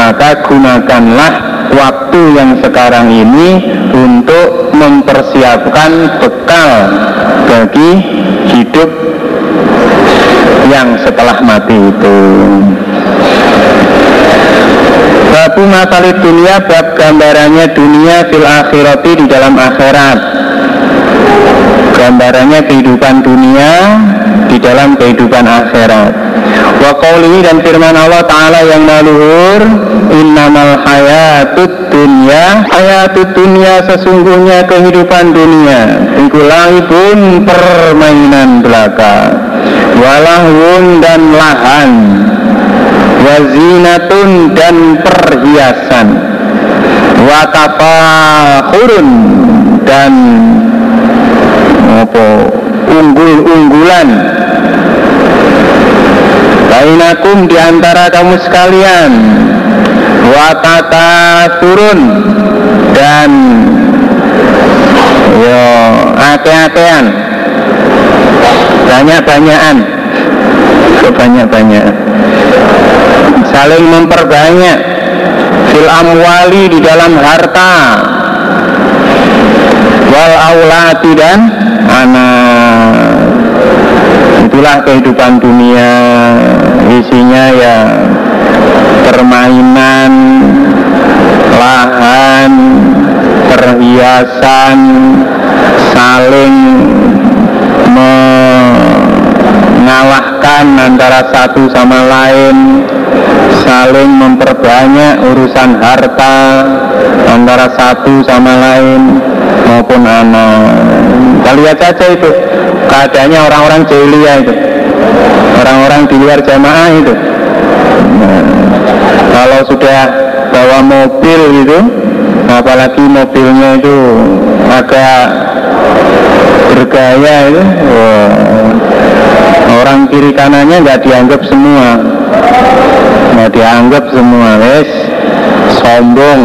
maka gunakanlah waktu yang sekarang ini untuk mempersiapkan bekal bagi hidup yang setelah mati itu. Babu masalit dunia bab gambarannya dunia fil akhirati di dalam akhirat. Gambarannya kehidupan dunia di dalam kehidupan akhirat Wa qawlihi dan firman Allah Ta'ala yang maluhur Innamal hayatut dunia Hayatut dunia sesungguhnya kehidupan dunia. Iku pun permainan belaka. Walahun dan lahan. Wazinatun dan perhiasan. Watafakhurun dan apa unggul-unggulan bainakum di antara kamu sekalian. Watata turun. Dan yo ate-atean banyak-banyakan. Kebanyak-banyakan saling memperbanyak. Fil amwali di dalam harta. Wal aulati dan anak itulah kehidupan dunia. Isinya ya permainan lahan perhiasan saling mengalahkan antara satu sama lain saling memperbanyak urusan harta antara satu sama lain maupun anak kita lihat saja itu. Keadaannya orang-orang jahiliyah itu. Orang-orang di luar jamaah itu. Nah, kalau sudah bawa mobil gitu apalagi mobilnya itu agak bergaya itu wah, orang kiri kanannya nggak dianggap semua. Nggak dianggap semua wes. Sombong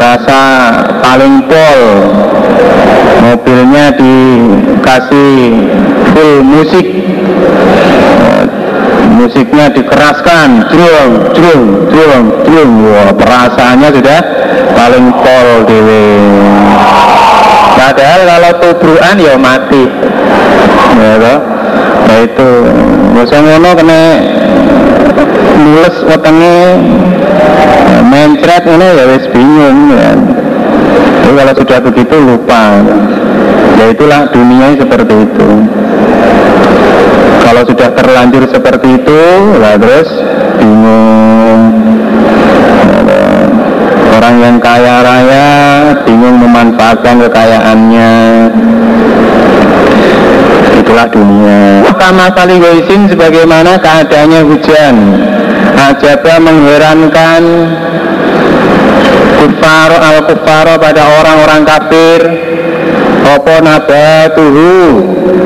merasa paling pol. Mobilnya dikasih full musik. Musiknya dikeraskan. Drum drum drum drum wah perasaannya sudah paling pol dewe padahal kalau tubruan ya mati. Ya toh. Nah itu. Masa ngono kena nulis wetenge mencret ini ya wis bingung ya. Jadi kalau sudah begitu lupa. Ya itulah dunia seperti itu. Kalau sudah terlanjur seperti itu lah terus bingung. Orang yang kaya raya bingung memanfaatkan kekayaannya. Itulah dunia. Kama kali sebagaimana keadaannya hujan ajaba mengherankan kufar al kufaro pada orang-orang kafir. Opo nabatuhu?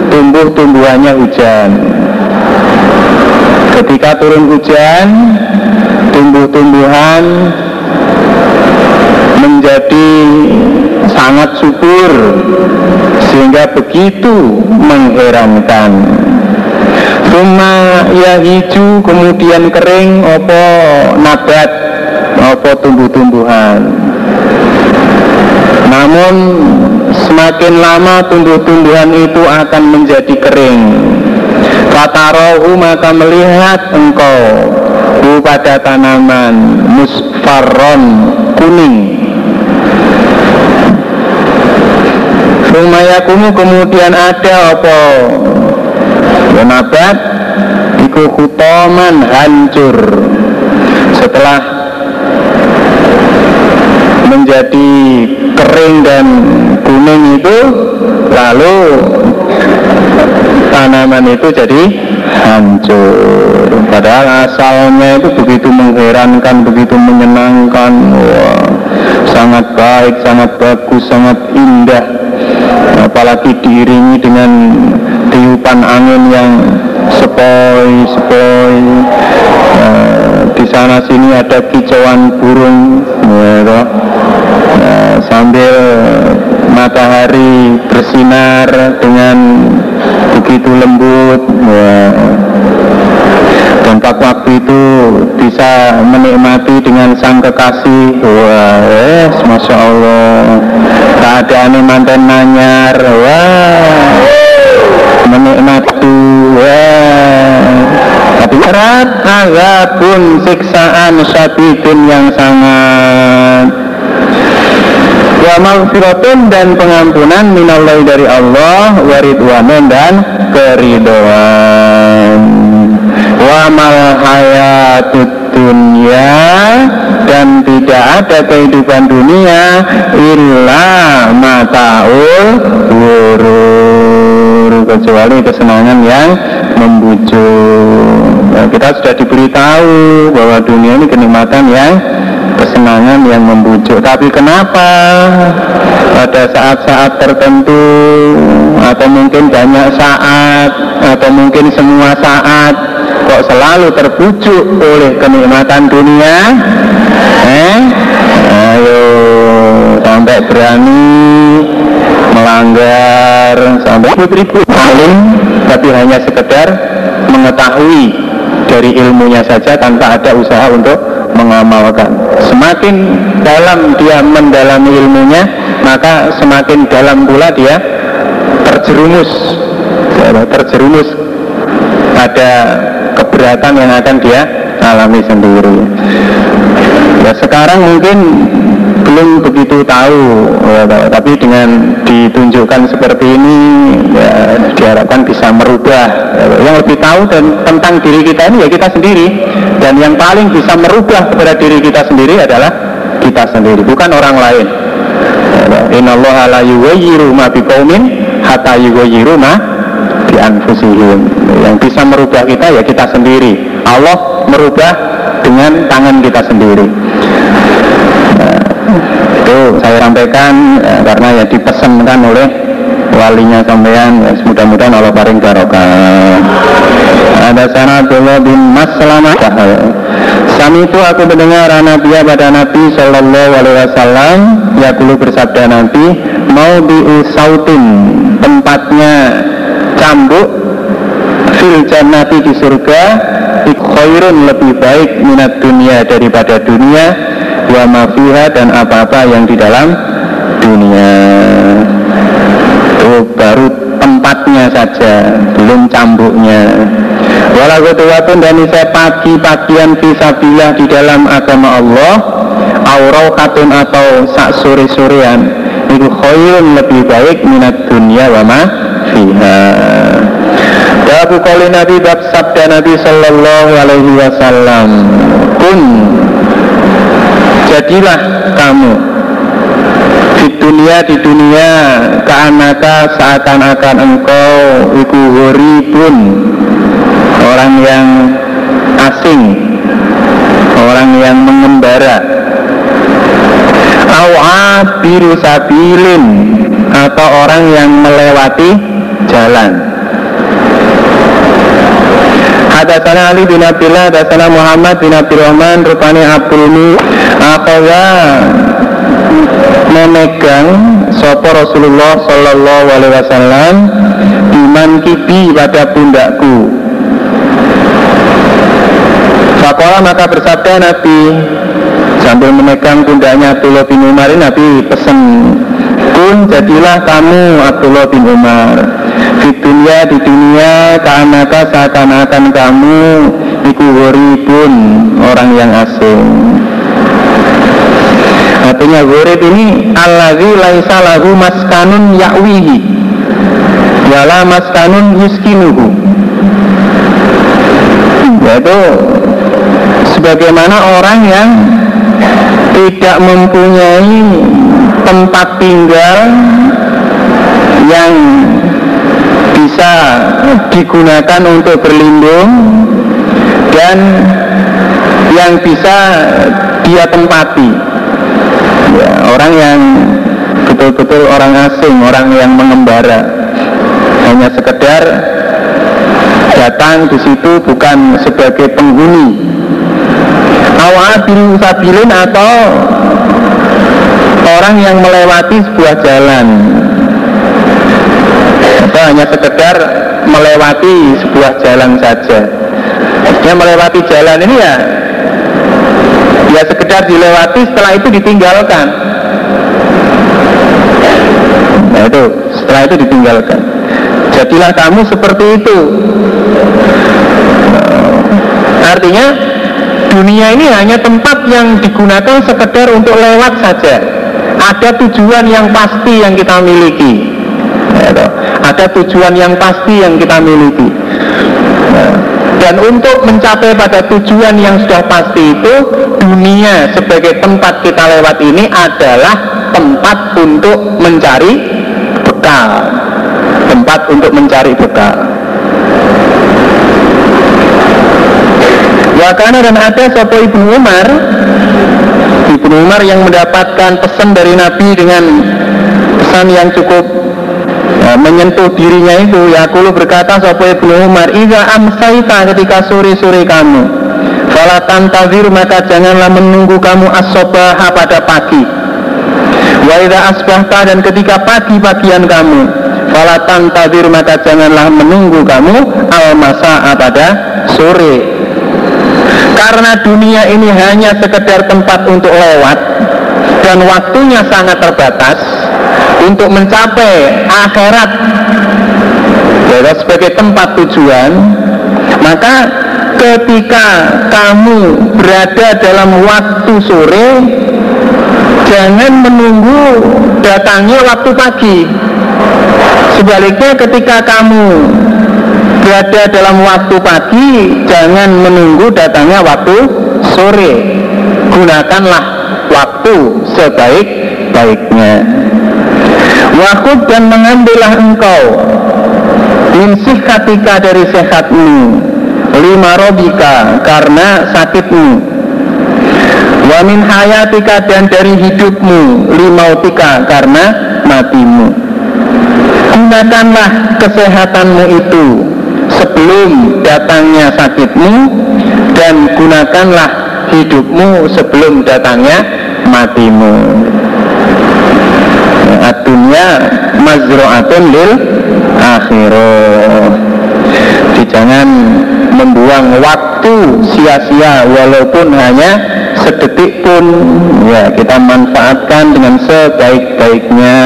Tumbuh-tumbuhannya hujan. Ketika turun hujan tumbuh-tumbuhan menjadi sangat subur sehingga begitu mengherankan Suma ya hijau kemudian kering opo nabat opo tumbuh-tumbuhan. Namun semakin lama tumbuh-tumbuhan itu akan menjadi kering. Kata rohu maka melihat engkau hu pada tanaman musfarron kuning. Sumayakumu kemudian ada apa Nabat Iku kutoman hancur Setelah Menjadi kering dan kuning itu Lalu Tanaman itu jadi hancur. Padahal asalnya itu begitu mengherankan Begitu menyenangkan. Wah, Sangat baik, sangat bagus, sangat indah. Apalagi diiringi dengan tiupan angin yang sepoi-sepoi uh, di sana sini ada kicauan burung ya, uh, sambil matahari bersinar dengan begitu lembut ya. dan waktu itu bisa menikmati dengan sang kekasih wah yes, masya Allah. Keadaan manten nanyar wah menikmati tapi berat pun siksaan syabidun yang sangat. Wa maghfiratun dan pengampunan minallah dari Allah waridwanan dan keridoan. Wa mal hayatud dunia dan tidak ada kehidupan dunia illa mataul wurur kecuali kesenangan yang membujuk. Nah, kita sudah diberitahu bahwa dunia ini kenikmatan yang kesenangan yang membujuk. Tapi kenapa? Pada saat-saat tertentu atau mungkin banyak saat atau mungkin semua saat kok selalu terbujuk oleh kenikmatan dunia? Eh? Ayo sampai berani melanggar sampai ribu alim tapi hanya sekedar mengetahui dari ilmunya saja tanpa ada usaha untuk mengamalkan. Semakin dalam dia mendalami ilmunya maka semakin dalam pula dia terjerumus terjerumus pada keberatan yang akan dia alami sendiri. Ya sekarang mungkin belum begitu tahu ya, tapi dengan ditunjukkan seperti ini ya, diharapkan bisa merubah ya, yang lebih tahu dan tentang diri kita ini ya kita sendiri. Dan yang paling bisa merubah kepada diri kita sendiri adalah kita sendiri bukan orang lain. Ya, innallaha la yughayyiru ma biqaumin hatta yughayyiru ma bi anfusihim yang bisa merubah kita ya kita sendiri. Allah merubah dengan tangan kita sendiri itu saya sampaikan ya, karena ya dipesankan oleh walinya sampean ya, mudah-mudahan Allah paring barokah. Ada sana Abdullah bin Maslamah Sami itu aku mendengar Nabi pada Nabi Shallallahu Alaihi Wasallam ya dulu bersabda Nabi mau diusautin tempatnya cambuk fil jannati di surga khairun lebih baik minat dunia daripada dunia wa mafiha dan apa-apa yang di dalam dunia. Itu baru tempatnya saja belum cambuknya. Walaupun dan saya pagi-pagian visabilah di dalam agama Allah katun atau sak sore-sorean itu khairun lebih baik minat dunia wa ma fiha. Kali Nabi bab sabda Nabi Sallallahu Alaihi Wasallam Kun jadilah kamu. Di dunia di dunia keanaka seakan-akan engkau iku pun orang yang asing orang yang mengembara. Awabiru sabilin atau orang yang melewati jalan Hadasana Ali bin Abdullah, hadasana Muhammad bin Abdul Rahman, rupanya Abdul Akawa memegang sopo Rasulullah Sallallahu Alaihi Wasallam iman kibi pada pundakku. Fakola maka bersabda Nabi sambil memegang pundaknya Abdullah bin Umar Nabi pesen kun jadilah kamu Abdullah bin Umar di dunia di dunia keanaka seakan-akan kamu iku pun orang yang asing. Artinya gurib ini alladzi laisa lahu maskanun ya'wihi. Wala maskanun yuskinuhu. Yaitu sebagaimana orang yang tidak mempunyai tempat tinggal yang bisa digunakan untuk berlindung dan yang bisa dia tempati. Ya, orang yang betul-betul orang asing orang yang mengembara. Hanya sekedar datang di situ bukan sebagai penghuni. Awadil sabilin atau orang yang melewati sebuah jalan atau hanya sekedar melewati sebuah jalan saja. Yang melewati jalan ini ya ya sekedar dilewati setelah itu ditinggalkan. Nah itu setelah itu ditinggalkan. Jadilah kamu seperti itu. Artinya dunia ini hanya tempat yang digunakan sekedar untuk lewat saja. Ada tujuan yang pasti yang kita miliki. Ya, ada tujuan yang pasti yang kita miliki. Dan untuk mencapai pada tujuan yang sudah pasti itu dunia sebagai tempat kita lewat ini adalah tempat untuk mencari bekal. Tempat untuk mencari bekal. Wakana dan ada sopo Ibnu Umar. Ibnu Umar yang mendapatkan pesan dari Nabi dengan pesan yang cukup ya, menyentuh dirinya itu ya kulu berkata sopo Ibnu Umar Iza amsaita ketika sore-sore kamu Falatan tazir maka janganlah menunggu kamu asobaha pada pagi. Wa asbahta dan ketika pagi-pagian kamu Falatan tazir maka janganlah menunggu kamu al-masa'a pada sore. Karena dunia ini hanya sekedar tempat untuk lewat dan waktunya sangat terbatas untuk mencapai akhirat. Ya, sebagai tempat tujuan maka ketika kamu berada dalam waktu sore jangan menunggu datangnya waktu pagi. Sebaliknya ketika kamu berada dalam waktu pagi jangan menunggu datangnya waktu sore. Gunakanlah waktu sebaik-baiknya. Waktu dan mengambillah engkau insih ketika dari sehatmu lima robika karena sakitmu. Wamin hayatika dan dari hidupmu limautika karena matimu. Gunakanlah kesehatanmu itu sebelum datangnya sakitmu dan gunakanlah hidupmu sebelum datangnya matimu. Adunya mazro'atun lil akhirah. Jangan membuang waktu sia-sia walaupun hanya sedetik pun. Ya kita manfaatkan dengan sebaik-baiknya.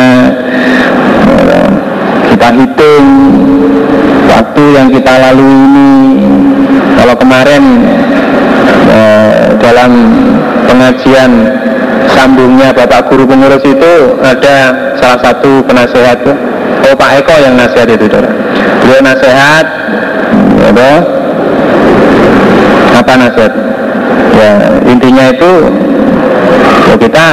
Kita hitung waktu yang kita lalui ini. Kalau kemarin eh, dalam pengajian sambungnya Bapak Guru Pengurus itu ada salah satu penasehat Oh Pak Eko yang nasihat itu saudara. Beliau nasihat ya, apa nasihat? Ya intinya itu ya kita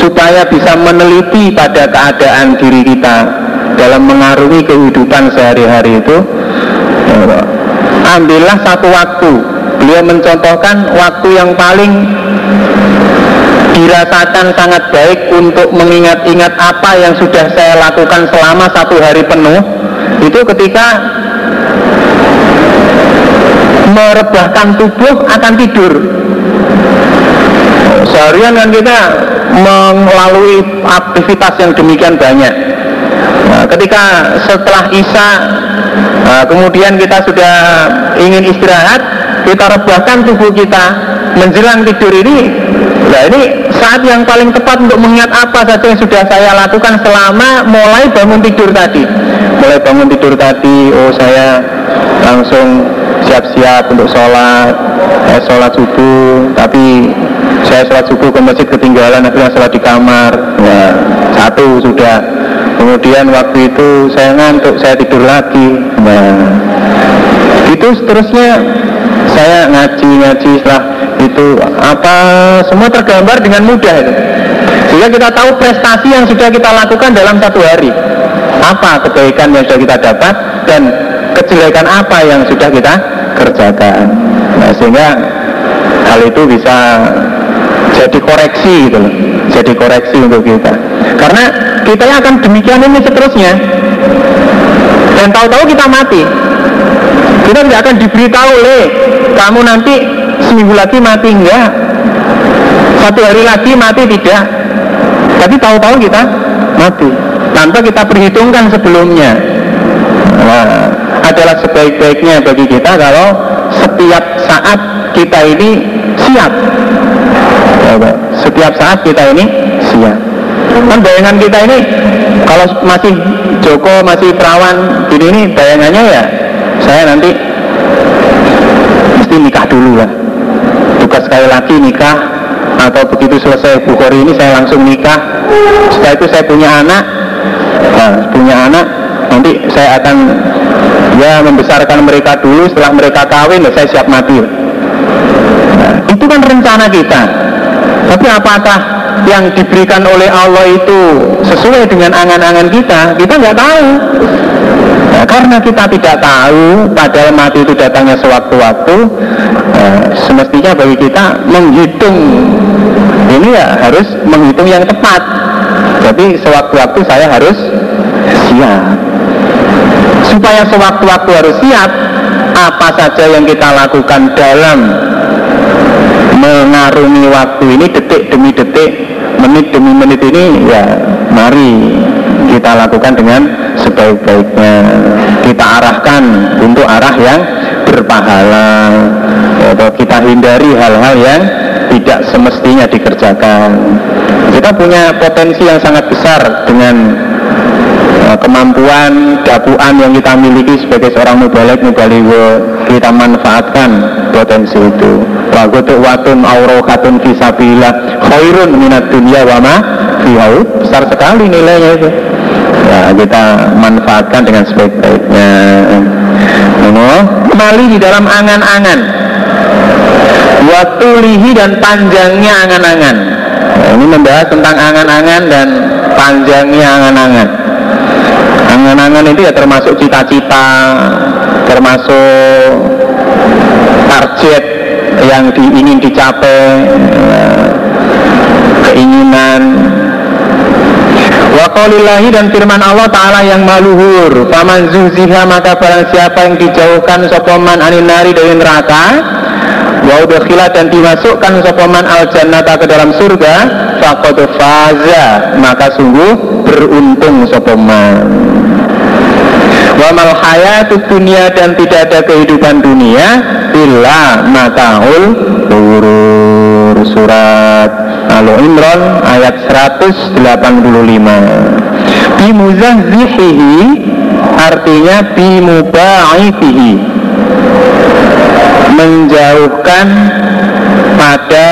supaya bisa meneliti pada keadaan diri kita dalam mengarungi kehidupan sehari-hari itu ambillah satu waktu. Beliau mencontohkan waktu yang paling dirasakan sangat baik untuk mengingat-ingat apa yang sudah saya lakukan selama satu hari penuh itu ketika merebahkan tubuh akan tidur. Seharian kan kita melalui aktivitas yang demikian banyak. Nah, ketika setelah Isya nah, kemudian kita sudah ingin istirahat kita rebahkan tubuh kita menjelang tidur ini. Nah ini saat yang paling tepat untuk mengingat apa saja yang sudah saya lakukan selama mulai bangun tidur tadi. Mulai bangun tidur tadi oh saya langsung siap-siap untuk sholat eh, sholat subuh. Tapi saya sholat subuh ke masjid ketinggalan akhirnya sholat di kamar. Ya satu sudah kemudian waktu itu saya ngantuk saya tidur lagi. Nah itu seterusnya saya ngaji ngaji setelah itu apa semua tergambar dengan mudah itu. Sehingga kita tahu prestasi yang sudah kita lakukan dalam satu hari. Apa kebaikan yang sudah kita dapat dan kejelekan apa yang sudah kita kerjakan. Nah sehingga hal itu bisa jadi koreksi gitu loh. Jadi koreksi untuk kita. Karena kita akan demikian ini seterusnya. Dan tahu-tahu kita mati. Kita tidak akan diberitahu le kamu nanti seminggu lagi mati enggak? Satu hari lagi mati tidak? Tapi tahu-tahu kita mati. Tanpa kita perhitungkan sebelumnya. Nah, adalah sebaik-baiknya bagi kita kalau setiap saat kita ini siap. Setiap saat kita ini siap. Kan bayangan kita ini kalau masih Joko masih perawan gini ini bayangannya ya saya nanti mesti nikah dulu lah. Tugas sekali lagi nikah atau begitu selesai Bukhari ini saya langsung nikah. Setelah itu saya punya anak, nah, punya anak nanti saya akan ya membesarkan mereka dulu setelah mereka kawin ya saya siap mati nah, itu kan rencana kita tapi apakah yang diberikan oleh Allah itu sesuai dengan angan-angan kita kita nggak tahu. Nah, karena kita tidak tahu padahal mati itu datangnya sewaktu-waktu nah, semestinya bagi kita menghitung. Ini ya harus menghitung yang tepat. Jadi sewaktu-waktu saya harus siap. Supaya sewaktu-waktu harus siap apa saja yang kita lakukan dalam mengarungi waktu ini detik demi detik menit demi menit ini ya mari kita lakukan dengan sebaik-baiknya. Kita arahkan untuk arah yang berpahala atau kita hindari hal-hal yang tidak semestinya dikerjakan. Kita punya potensi yang sangat besar dengan Eh, kemampuan dapuan yang kita miliki sebagai seorang mubalik mubaliwo kita manfaatkan potensi itu wagutu watun aurohatun fisabilillah khairun minat dunia wama fihau besar sekali nilainya itu. Ya kita manfaatkan dengan sebaik-baiknya. Kembali di dalam angan-angan. Waktu lihi dan panjangnya angan-angan. Ini membahas tentang angan-angan dan panjangnya angan-angan. Angan-angan itu ya termasuk cita-cita, termasuk target yang di, ingin dicapai, keinginan. Wa dan firman Allah Ta'ala yang maluhur Faman zuziha maka barang siapa yang dijauhkan sopoman aninari dari neraka Wa udhkhila dan dimasukkan sopoman al jannata ke dalam surga Faqad faza. Maka sungguh beruntung sopoman wa mal hayatud dunia dan tidak ada kehidupan dunia illa mataul ghurur surat Al Imran ayat 185 bimuzahzihihi artinya bimubaifihi menjauhkan pada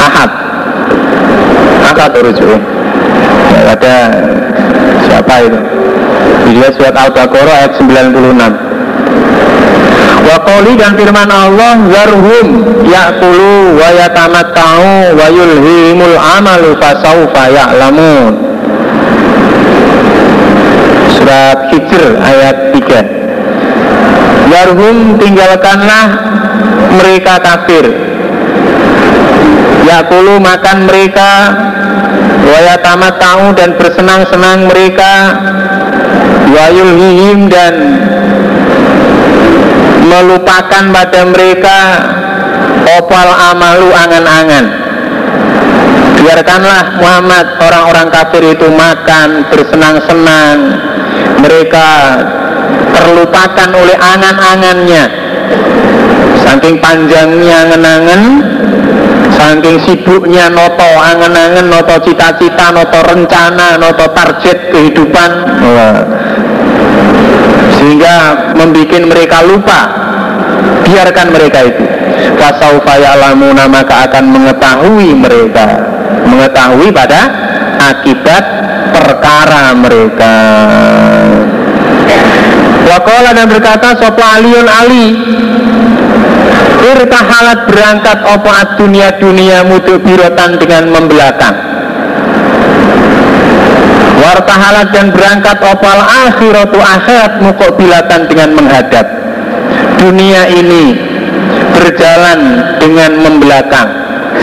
ahad. Ahad rujuk ya, ada siapa itu Dilihat surat Al-Baqarah ayat 96 Wakoli dan firman Allah Zarhum ya'kulu wa yatamatta'u wa yulhimul amalu fasawfa ya'lamun. Surat Hijr ayat 3 Zarhum tinggalkanlah mereka kafir. Yakulu makan mereka. Waya tamat tahu dan bersenang-senang mereka wayulhihim dan melupakan pada mereka opal amalu angan-angan. Biarkanlah Muhammad orang-orang kafir itu makan bersenang-senang. Mereka terlupakan oleh angan-angannya. Saking panjangnya angan-angan saking sibuknya noto angan-angan noto cita-cita noto rencana noto target kehidupan sehingga membuat mereka lupa. Biarkan mereka itu. Fasaufa ya'lamuna maka akan mengetahui mereka. Mengetahui pada akibat perkara mereka. Wakola dan berkata Sopa Aliun Ali? Irtahalat berangkat opa dunia dunia mutu birotan dengan membelakang Wartahalat dan berangkat opal akhiratu akhirat mukobilatan dengan menghadap. Dunia ini berjalan dengan membelakang.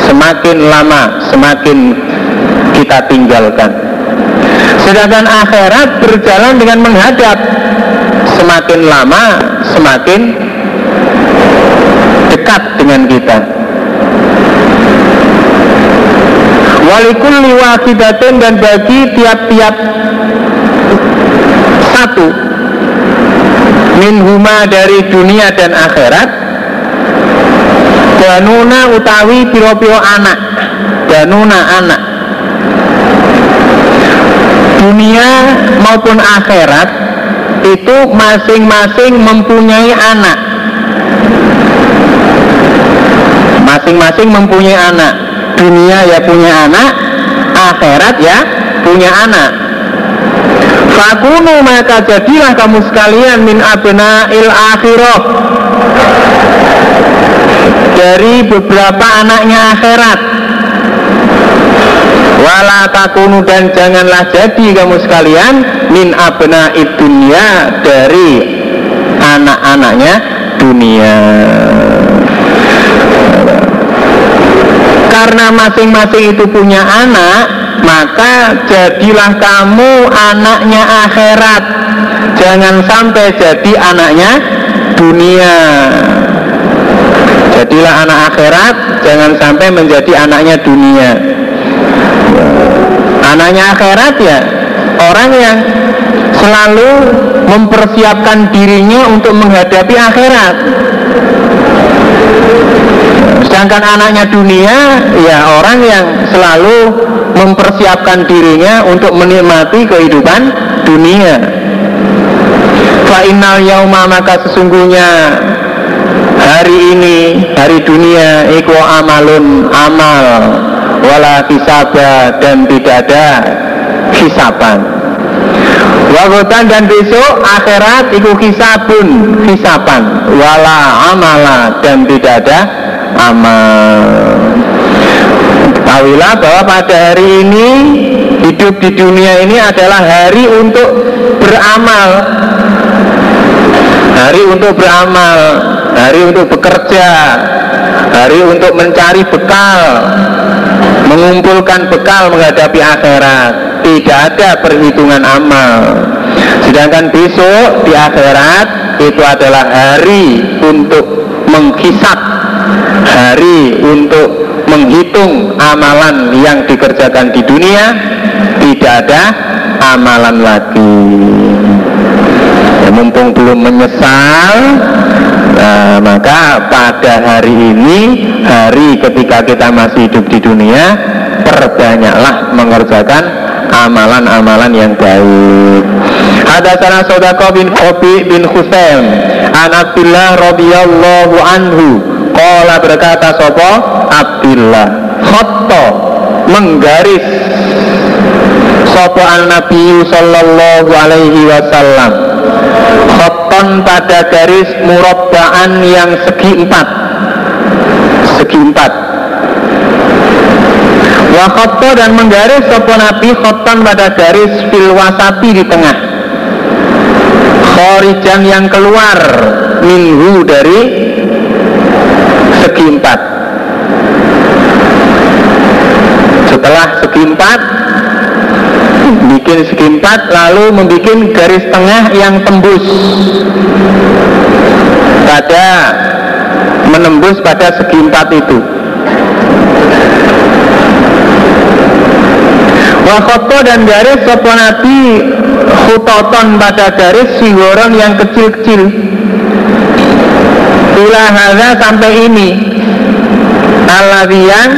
Semakin lama semakin kita tinggalkan. Sedangkan akhirat berjalan dengan menghadap. Semakin lama semakin dekat dengan kita Walikul wahidatin dan bagi tiap-tiap satu. Minhuma dari dunia dan akhirat. Danuna utawi piro-piro anak. Danuna anak. Dunia maupun akhirat itu masing-masing mempunyai anak. Masing-masing mempunyai anak dunia ya punya anak akhirat ya punya anak. Fakunu maka jadilah kamu sekalian min abna il akhirah. Dari beberapa anaknya akhirat. Wala takunu dan janganlah jadi kamu sekalian min abna dunia dari anak-anaknya dunia karena masing-masing itu punya anak maka jadilah kamu anaknya akhirat. Jangan sampai jadi anaknya dunia. Jadilah anak akhirat jangan sampai menjadi anaknya dunia. Anaknya akhirat ya orang yang selalu mempersiapkan dirinya untuk menghadapi akhirat sedangkan anaknya dunia ya orang yang selalu mempersiapkan dirinya untuk menikmati kehidupan dunia. Fa innal yauma maka sesungguhnya hari ini hari dunia iku amalun amal wala kisaba dan tidak ada hisaban. Wagotan dan besok akhirat iku hisabun hisaban wala amala dan tidak ada amal. Ketahuilah bahwa pada hari ini hidup di dunia ini adalah hari untuk beramal. Hari untuk beramal, hari untuk bekerja, hari untuk mencari bekal, mengumpulkan bekal menghadapi akhirat. Tidak ada perhitungan amal. Sedangkan besok di akhirat itu adalah hari untuk menghisap, hari untuk menghitung amalan yang dikerjakan di dunia tidak ada amalan lagi ya, mumpung belum menyesal nah, maka pada hari ini hari ketika kita masih hidup di dunia perbanyaklah mengerjakan amalan-amalan yang baik. Ada sana sodako bin Khobi bin Husain An Abdullah radhiyallahu anhu Kola berkata sopo Abdillah Khoto menggaris Sopo al Nabi Sallallahu alaihi wasallam. Khoton pada garis murabbaan yang segi empat. Segi empat Wakhoto dan menggaris sopo Nabi khoton pada garis filwasati di tengah. Khorijan yang keluar Minhu dari segi empat. Setelah segi empat bikin segi empat lalu membuat garis tengah yang tembus. Pada menembus pada segi empat itu Wakoto dan garis sopo nabi pada garis siworon yang kecil-kecil. Ila hadza sampai ini. Alladhiyan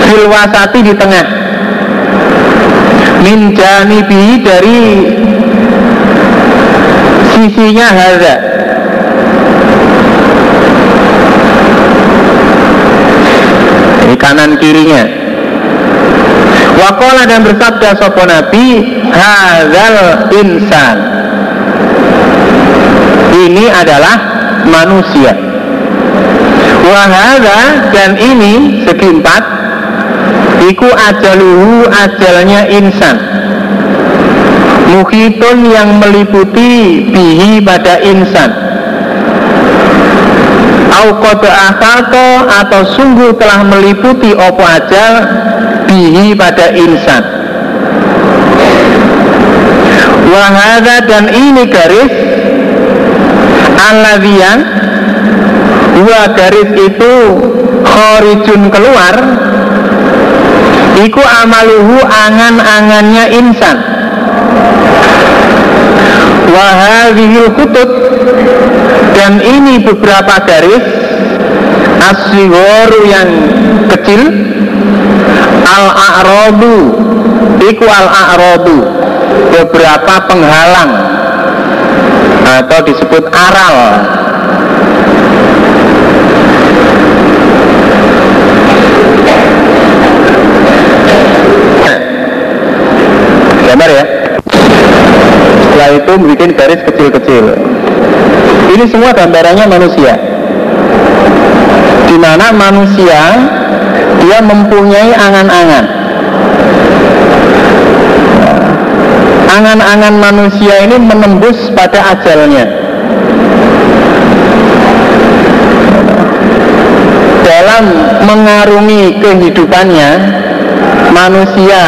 fil wasati di tengah. Min janibi dari sisinya hadza. Di kanan kirinya Wakola dan bersabda sopo nabi Hazal insan. Ini adalah manusia. Wahada dan ini segi empat iku ajaluhu ajalnya insan. Muhitun yang meliputi bihi pada insan. Atau atau sungguh telah meliputi opo ajal bihi pada insan. Wahada dan ini garis Alladhiyan Dua garis itu Khorijun keluar. Iku amaluhu angan-angannya insan. Wahadihil kutut Dan ini beberapa garis Asyiworu yang kecil Al-a'rodu Iku al-a'rodu Beberapa penghalang. Atau disebut aral. Gambar ya. Setelah itu bikin garis kecil-kecil. Ini semua gambarannya manusia. Di mana manusia dia mempunyai angan-angan. Angan-angan manusia ini menembus pada ajalnya. Dalam mengarungi kehidupannya manusia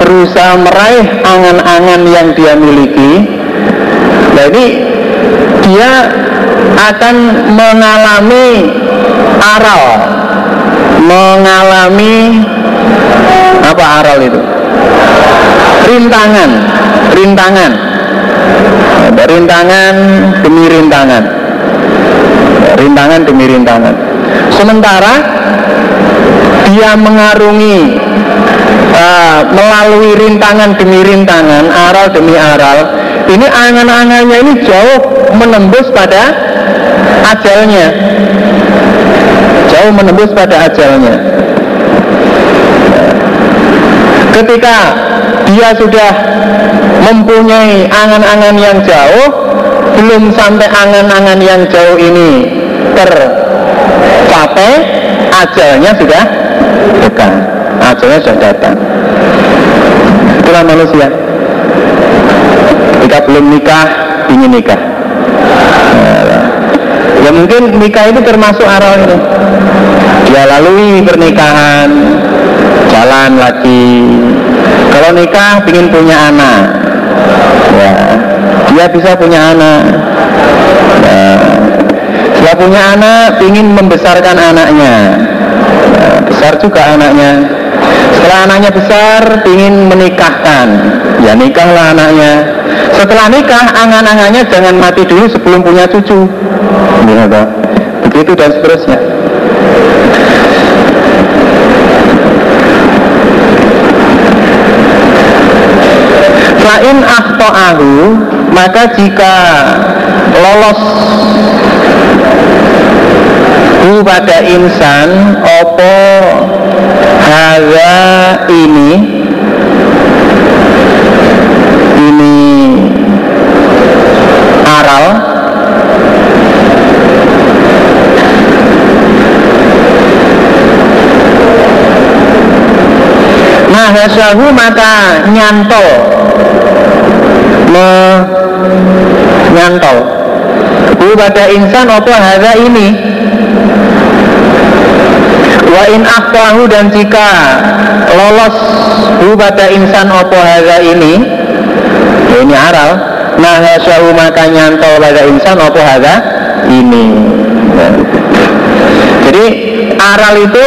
berusaha meraih angan-angan yang dia miliki. Jadi dia akan mengalami aral mengalami apa aral itu? Rintangan rintangan. Rintangan demi rintangan. Rintangan demi rintangan. Sementara dia mengarungi uh, melalui rintangan demi rintangan, aral demi aral, ini angan-angannya ini jauh menembus pada ajalnya. Jauh menembus pada ajalnya. Ketika dia sudah mempunyai angan-angan yang jauh, belum sampai angan-angan yang jauh ini tercapai, ajalnya sudah dekat ajalnya sudah datang itulah manusia ketika belum nikah ingin nikah ya mungkin nikah itu termasuk aral itu. Dia lalui pernikahan jalan lagi. Kalau nikah ingin punya anak. Ya dia bisa punya anak. Ya, setelah punya anak ingin membesarkan anaknya. Ya, besar juga anaknya setelah anaknya besar ingin menikahkan. Ya nikahlah anaknya. Setelah nikah angan-angannya jangan mati dulu sebelum punya cucu. Ya, begitu dan seterusnya. Lain akhto'ahu maka jika lolos hu pada insan opo haza ini. Ini aral. Nah hasahu maka nyantol. Me nyantol. Pada insan apa haza ini Wa in akhtahu dan jika lolos hu pada insan opo haza ini ya ini aral nah hasyahu maka nyantol pada insan opo haza ini. Ya. jadi aral itu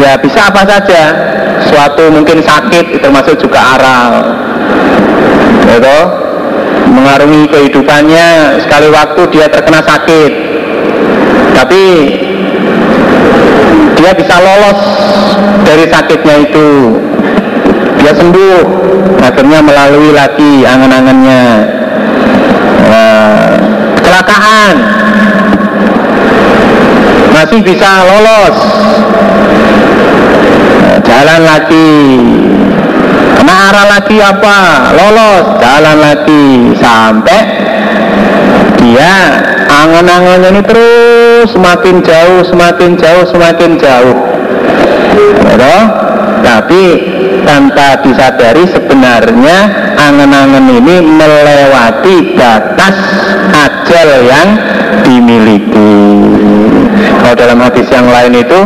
ya bisa apa saja. Suatu mungkin sakit itu termasuk juga aral. Gitu mengarungi kehidupannya sekali waktu dia terkena sakit. Tapi dia bisa lolos dari sakitnya itu. Dia sembuh. Akhirnya melalui lagi angan-angannya. Nah, kecelakaan. Masih bisa lolos. Nah, jalan lagi. Kena arah lagi apa? Lolos. Jalan lagi. Sampai dia angan-angannya ini terus semakin jauh, semakin jauh, semakin jauh. Ya, tapi tanpa disadari sebenarnya angan-angan ini melewati batas ajal yang dimiliki. Kalau dalam hadis yang lain itu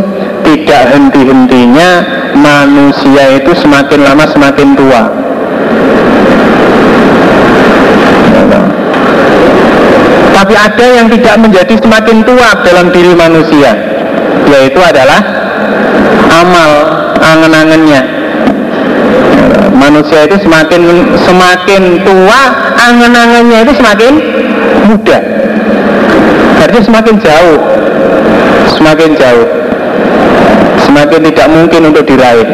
tidak henti-hentinya manusia itu semakin lama semakin tua. Tapi ada yang tidak menjadi semakin tua dalam diri manusia yaitu adalah amal angan-angannya. Manusia itu semakin semakin tua angan-angannya itu semakin muda. Artinya semakin jauh semakin jauh. Semakin tidak mungkin untuk diraih.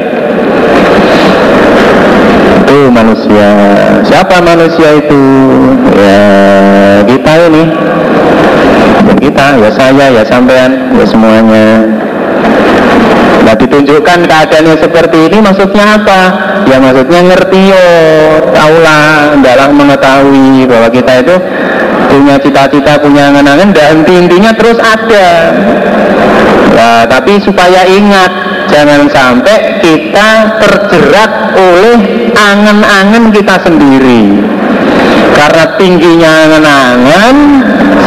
Itu manusia. Siapa manusia itu ya kita ini kita ya saya ya sampean ya semuanya Nah ditunjukkan keadaannya seperti ini maksudnya apa? Ya maksudnya ngerti yo, tahulah, adalah mengetahui bahwa kita itu punya cita-cita, punya angan-angan dan inti-intinya terus ada. Nah, tapi supaya ingat jangan sampai kita terjerat oleh angan-angan kita sendiri karena tingginya angan-angan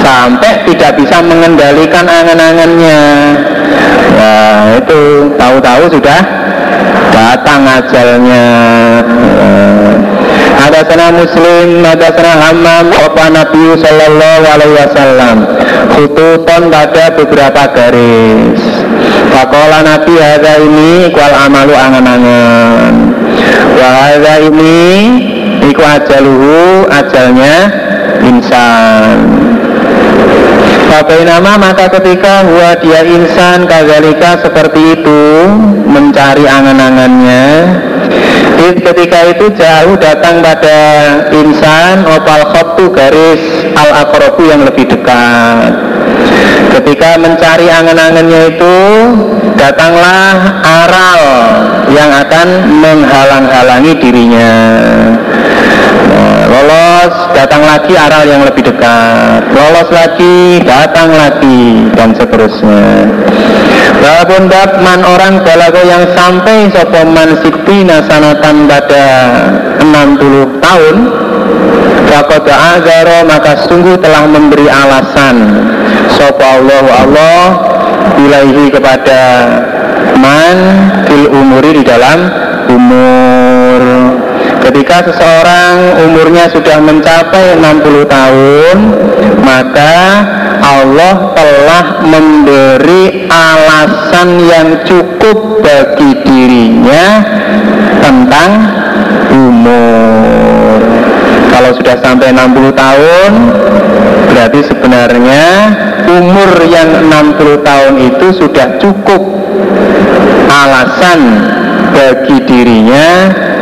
sampai tidak bisa mengendalikan angan-angannya Nah itu tahu-tahu sudah datang ajalnya. Ada sana Muslim, ada sana Hammam, apa Nabi Sallallahu Alaihi Wasallam. Khututon pada beberapa garis. Fakola Nabi ada ini kual amalu angan-angan. Wahada ini iku ajaluhu ajalnya insan. Nama maka ketika huwa dia insan kazalika seperti itu mencari angan-angannya. Ketika itu jauh datang pada insan opal khotu garis al akrobu yang lebih dekat. Ketika mencari angan-angannya itu datanglah aral yang akan menghalang-halangi dirinya. Lolos datang lagi aral yang lebih dekat. Lolos lagi datang lagi dan seterusnya. Walaupun man orang balago yang sampai sopoman sikti nasanatan pada 60 tahun Fakoda agaro maka sungguh telah memberi alasan Sopo Allah Allah Bilaihi kepada man fil umuri di dalam umur Ketika seseorang umurnya sudah mencapai 60 tahun, maka Allah telah memberi alasan yang cukup bagi dirinya tentang umur. Kalau sudah sampai 60 tahun, berarti sebenarnya umur yang 60 tahun itu sudah cukup alasan bagi dirinya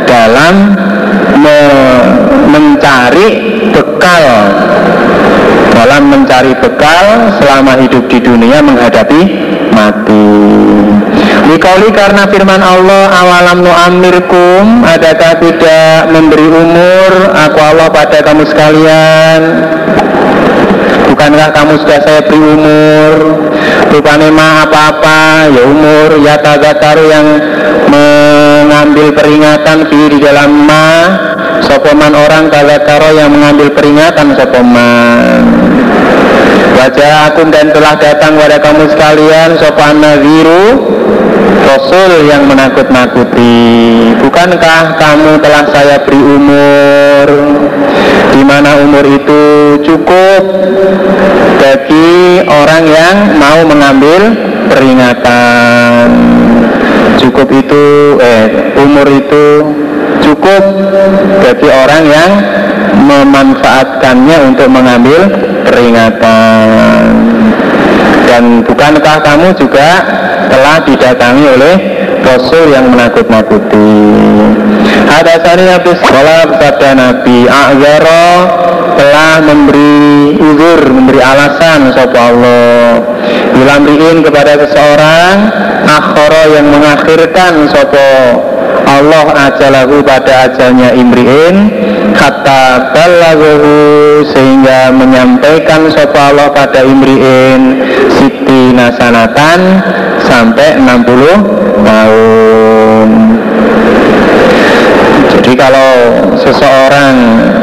dalam me mencari bekal. Dalam mencari bekal selama hidup di dunia menghadapi mati. Dikauli karena firman Allah awalam nu'amirkum? Adakah tidak memberi umur? Aku Allah pada kamu sekalian. Bukankah kamu sudah saya beri umur Rupanya mah apa-apa Ya umur Ya tagataru yang mengambil peringatan di dalam ma sopoman orang tagataru yang mengambil peringatan sopoman Wajah akum dan telah datang kepada kamu sekalian sopan naziru Rasul yang menakut-nakuti Bukankah kamu telah saya beri umur? Di mana umur itu cukup bagi orang yang mau mengambil peringatan. Cukup itu eh umur itu cukup bagi orang yang memanfaatkannya untuk mengambil peringatan. Dan bukankah kamu juga telah didatangi oleh Rasul yang menakut-nakuti. Ada sani Nabi Sekolah sabda Nabi A'zara telah memberi uzur, memberi alasan Sopo Allah. Bilamriin kepada seseorang Akhara yang mengakhirkan Sopo Allah ajalahu pada ajalnya Imri'in Kata balaguhu Sehingga menyampaikan Sopo Allah pada Imri'in Siti nasanatan Sampai 60 tahun. Jadi kalau seseorang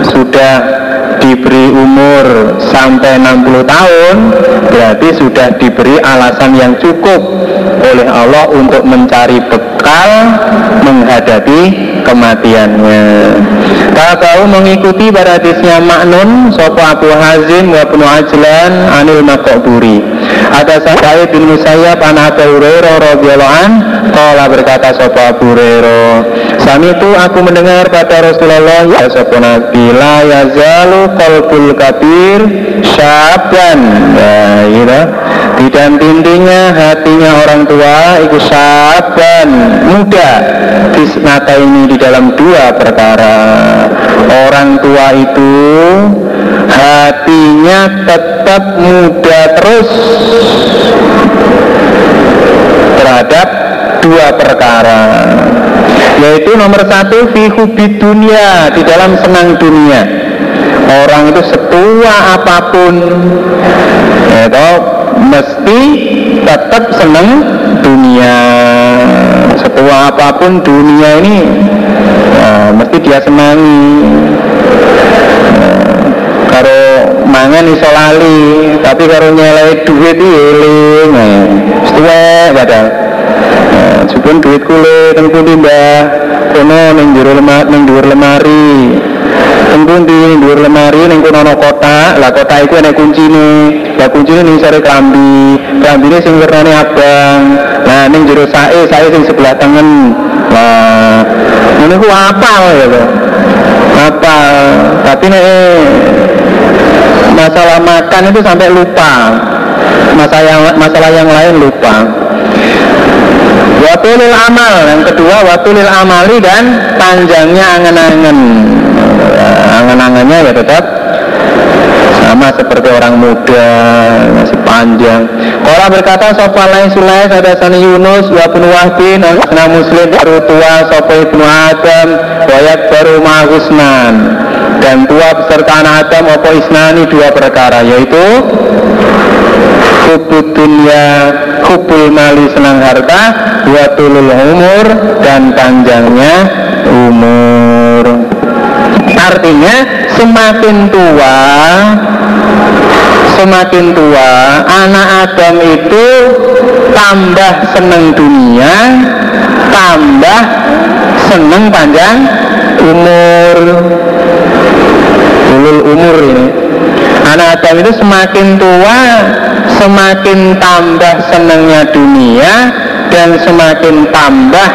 sudah diberi umur sampai 60 tahun berarti sudah diberi alasan yang cukup oleh Allah untuk mencari bekal kekal menghadapi kematiannya. Kalau mengikuti pada hadisnya Maknun Sopo Abu Hazim wa Ibnu Ajlan Anil Makoburi Ada Sa'id bin Musayyab An Abu Hurairah radhiyallahu Kala berkata Sopo Abu Hurairah Sami itu aku mendengar kata Rasulullah Ya Sopo Nabi La yazalu kolbul kabir Syaban Ya gitu tidak tindinya hatinya orang tua Iku syaban muda. Fisnata ini di dalam dua perkara. Orang tua itu Hatinya tetap muda terus. Terhadap dua perkara. Yaitu nomor satu Fihubi dunia Di dalam senang dunia. Orang itu setua apa pun. Yaitu mesti tetap senang dunia. Setua apa pun dunia ini ya, mesti dia senangi. Ya, karo mangan iso lali tapi karo nyelai duit itu eling ya, setua padahal. Ya, duit kulit, tengku mbah? Kono ning jero lemari lemari tengku di dhuwur lemari ning kono ana kotak lah kotak iku ana kuncine. Lah kuncine ning sare klambi. Klambine sing wernane abang. Nah ning jero sae sae sing sebelah tengen. Lah ini ku apa ya to apa tapi nek masalah makan itu sampai lupa. Masalah yang masalah yang lain lupa. Watulil amal. Yang kedua watulil amali dan panjangnya angan-angan Angan-angannya ya tetap sama seperti orang muda masih panjang. Kalau berkata sopa lain ada sani Yunus wa bin Wahbin na Muslim baru tua sopa ibnu Adam wayak baru mahusnan dan tua beserta anak Adam opo isnani? Dua perkara yaitu hubud dunia hubul mali senang harta tulul umur dan panjangnya umur artinya semakin tua semakin tua anak Adam itu tambah seneng dunia tambah seneng panjang umur. Ulul umur ini. Anak Adam itu semakin tua semakin tambah senangnya dunia dan semakin tambah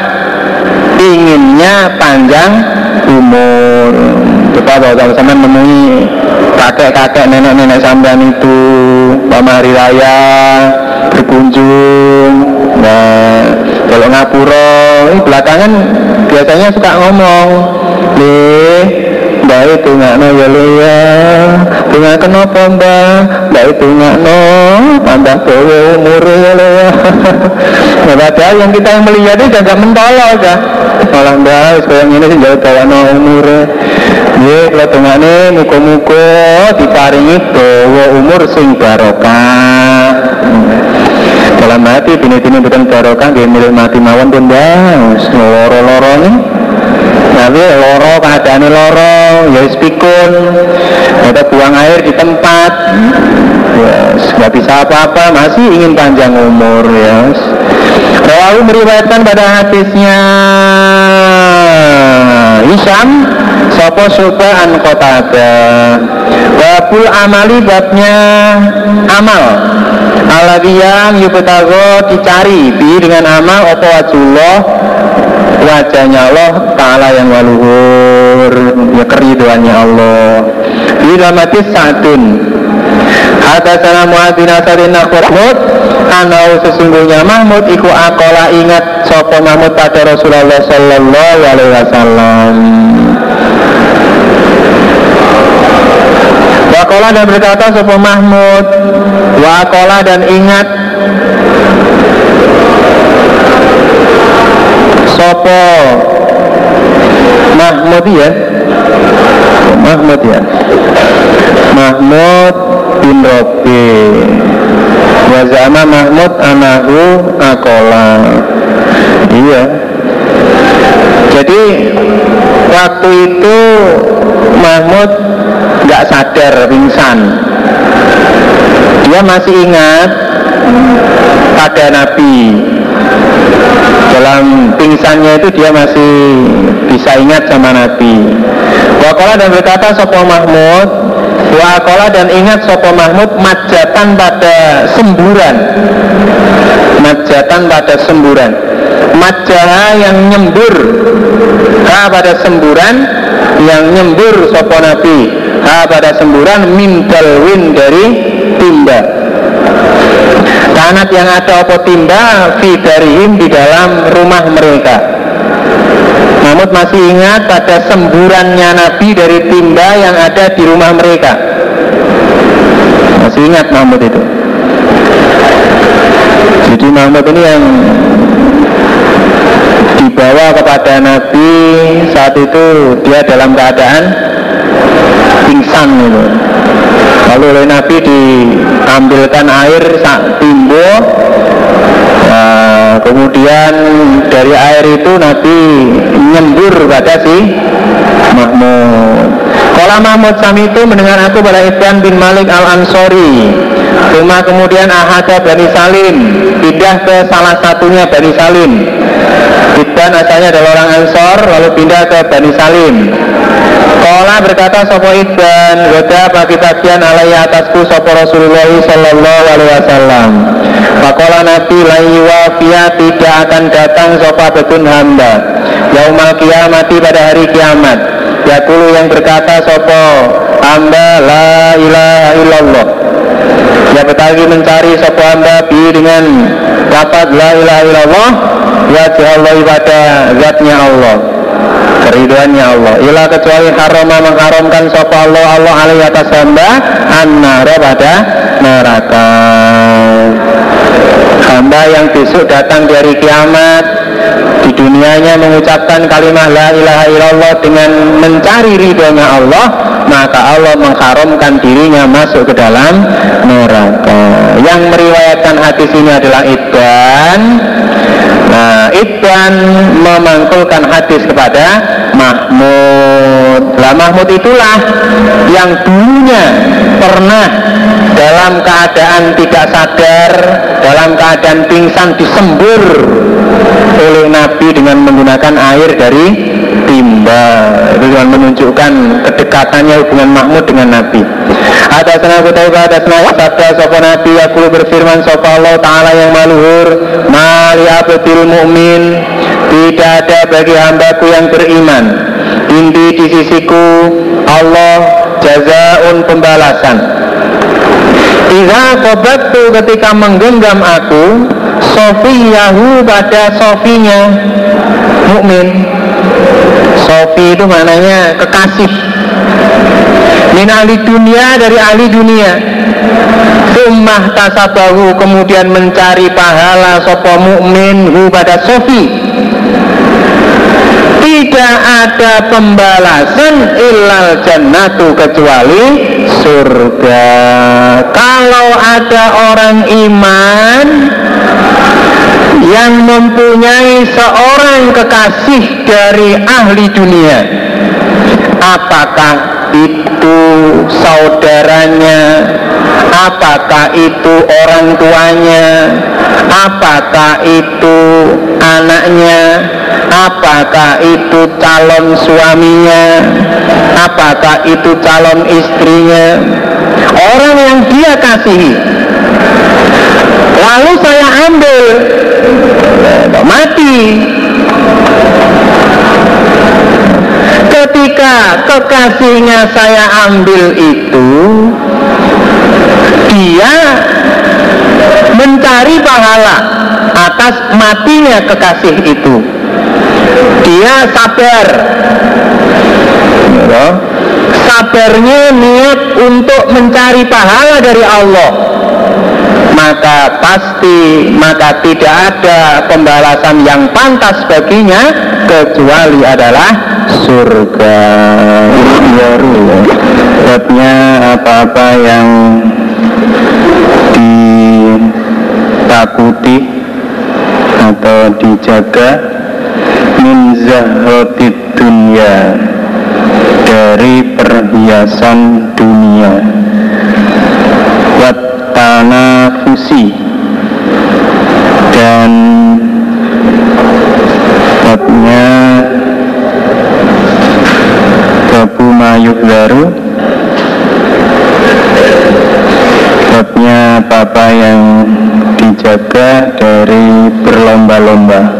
inginnya panjang umur kita bawa sama menemui kakek-kakek nenek-nenek sampean itu pamari raya berkunjung nah kalau ngapura. Ini belakangan biasanya suka ngomong nih baik tungakno ya lo ya. Tungak kenapa mbak? Baik tungakno tambah bawa umur ya lo ya. Nah, padahal yang kita yang melihat itu agak mentolok ya malah mbak sekarang ini sih jauh bawa no umur ya kalau tungaknya muka-muka diparingi bawa umur sing barokah. Dalam hati bini-bini bukan barokah dia milik mati mawon pun mbak loro-loro nih tapi loro keadaan loro ya pikun. Ada buang air di tempat. Ya nggak bisa apa-apa masih ingin panjang umur ya Rawahu meriwayatkan pada hadisnya. Isam Sopo Soba an Kotada Babul amali babnya amal. Aladhi yang yubetago dicari. Bi dengan amal Opo wajullah. Wajahnya Allah Ta'ala yang waluhur. Ya keriduannya Allah. Bila mati satun Hadasana Mu'adzin Asarin Mahmud. Anau sesungguhnya Mahmud Iku akola ingat Sopo Mahmud pada Rasulullah Sallallahu Alaihi Wasallam Wakola dan berkata Sopo Mahmud. Wakola dan ingat Sopo Mahmud ya? Mahmud ya. Mahmud bin Robi. Wazama Mahmud anahu akola. Iya. Jadi Waktu itu Mahmud nggak sadar pingsan. Dia masih ingat pada Nabi. Dalam pingsannya itu dia masih bisa ingat sama Nabi. Wakola dan berkata Sopo Mahmud Wakola dan ingat Sopo Mahmud Majatan pada semburan. Majatan pada semburan. Majaha yang nyembur. Ha pada semburan Yang nyembur Sopo Nabi? Ha pada semburan Mindalwin dari timba. Tanat yang ada opo timba? Fidarihim di dalam rumah mereka. Mahmud masih ingat pada semburannya Nabi dari timba yang ada di rumah mereka. Masih ingat Mahmud itu. Jadi Mahmud ini yang dibawa kepada Nabi saat itu dia dalam keadaan pingsan gitu. Lalu oleh Nabi diambilkan air sak timbo Kemudian dari air itu Nabi nyembur pada si Mahmud. Kala Mahmud Sami itu mendengar aku pada Ibn bin Malik Al-Ansori. Cuma kemudian Ahada Bani Salim. Pindah ke salah satunya Bani Salim. Ibn asalnya adalah orang Ansor Lalu pindah ke Bani Salim Kola berkata Sopo Ibn Goda pagi-pagian alaihi atasku Sopo Rasulullah Sallallahu Alaihi Wasallam. Pakola Nabi wafia tidak akan datang Sopo betun hamba Yaumal kiamati pada hari kiamat. Yakulu yang berkata Sopo hamba la ilaha illallah. Ya betagi mencari Sopo hamba bi dengan dapat la ilaha illallah? Wajah Allah ibadah zatnya Allah keriduannya Allah. Ila kecuali harama mengharamkan sopa Allah Allah alaihi atas hamba An-nara pada neraka. Hamba yang besok datang dari kiamat di dunianya mengucapkan kalimat la ilaha illallah dengan mencari ridhonya Allah maka Allah mengharamkan dirinya masuk ke dalam neraka. Yang meriwayatkan hadis ini adalah Ibn Nah, Ibn memangkulkan hadis kepada Mahmud. Lah Mahmud itulah yang dulunya pernah dalam keadaan tidak sadar, dalam keadaan pingsan disembur oleh Nabi dengan menggunakan air dari timba itu menunjukkan kedekatannya hubungan Mahmud dengan Nabi atas nama Kutaibah atas nama sabda sopa Nabi aku berfirman sopa Allah Ta'ala yang maluhur mali abdil mu'min tidak ada bagi hambaku yang beriman. Indi di sisiku Allah jazaun pembalasan. Iza kobatku ketika menggenggam aku Sofiyahu pada sofinya. Mukmin Sofi itu maknanya kekasih Min ahli dunia dari ahli dunia. Ummah tasabahu kemudian mencari pahala sopo mukmin hu pada Sofi. Tidak ada pembalasan ilal jannatu kecuali surga. Kalau ada orang iman yang mempunyai seorang kekasih dari ahli dunia apakah itu saudaranya. Apakah itu orang tuanya? Apakah itu anaknya? Apakah itu calon suaminya? Apakah itu calon istrinya? Orang yang dia kasihi. Lalu saya ambil. Mati ketika kekasihnya saya ambil itu dia mencari pahala atas matinya kekasih itu. Dia sabar. Sabarnya niat untuk mencari pahala dari Allah maka pasti maka tidak ada pembalasan yang pantas baginya kecuali adalah surga. Baru sebabnya apa-apa yang ditakuti atau dijaga min zahrotid dunia dari perhiasan dunia wat tanafusi dan babnya babu mayuk baru babnya papa yang dijaga dari berlomba-lomba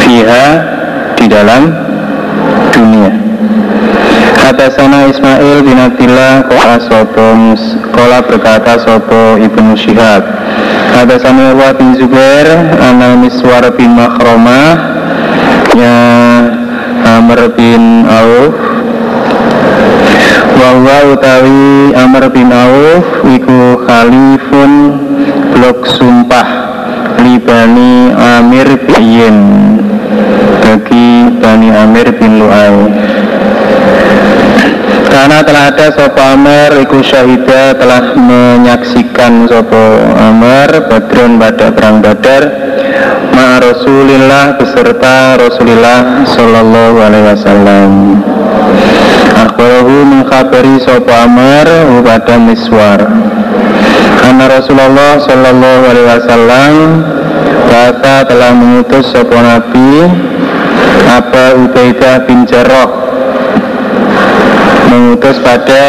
fiha di dalam dunia sana Ismail bin Abdillah Kola sopo Kola berkata sopo Ibnu Syihab. Sana Urwa bin Zubair Ana Miswar bin Makhromah Ya Amr bin Auf. Wawa utawi Amr bin Auf Iku Khalifun Blok Sumpah Libani Amir bin Bagi Bani Amir bin Lu'ay karena telah ada sopo Amr iku syahida telah menyaksikan sopo Amr Badrun pada perang Badar. Ma Rasulillah beserta Rasulullah Sallallahu Alaihi Wasallam. Akhbarahu mengkhabari sopo Amr pada miswar. Karena Rasulullah Sallallahu Alaihi Wasallam Bahasa telah mengutus sopo Nabi Apa Ubaidah bin Jarrah mengutus pada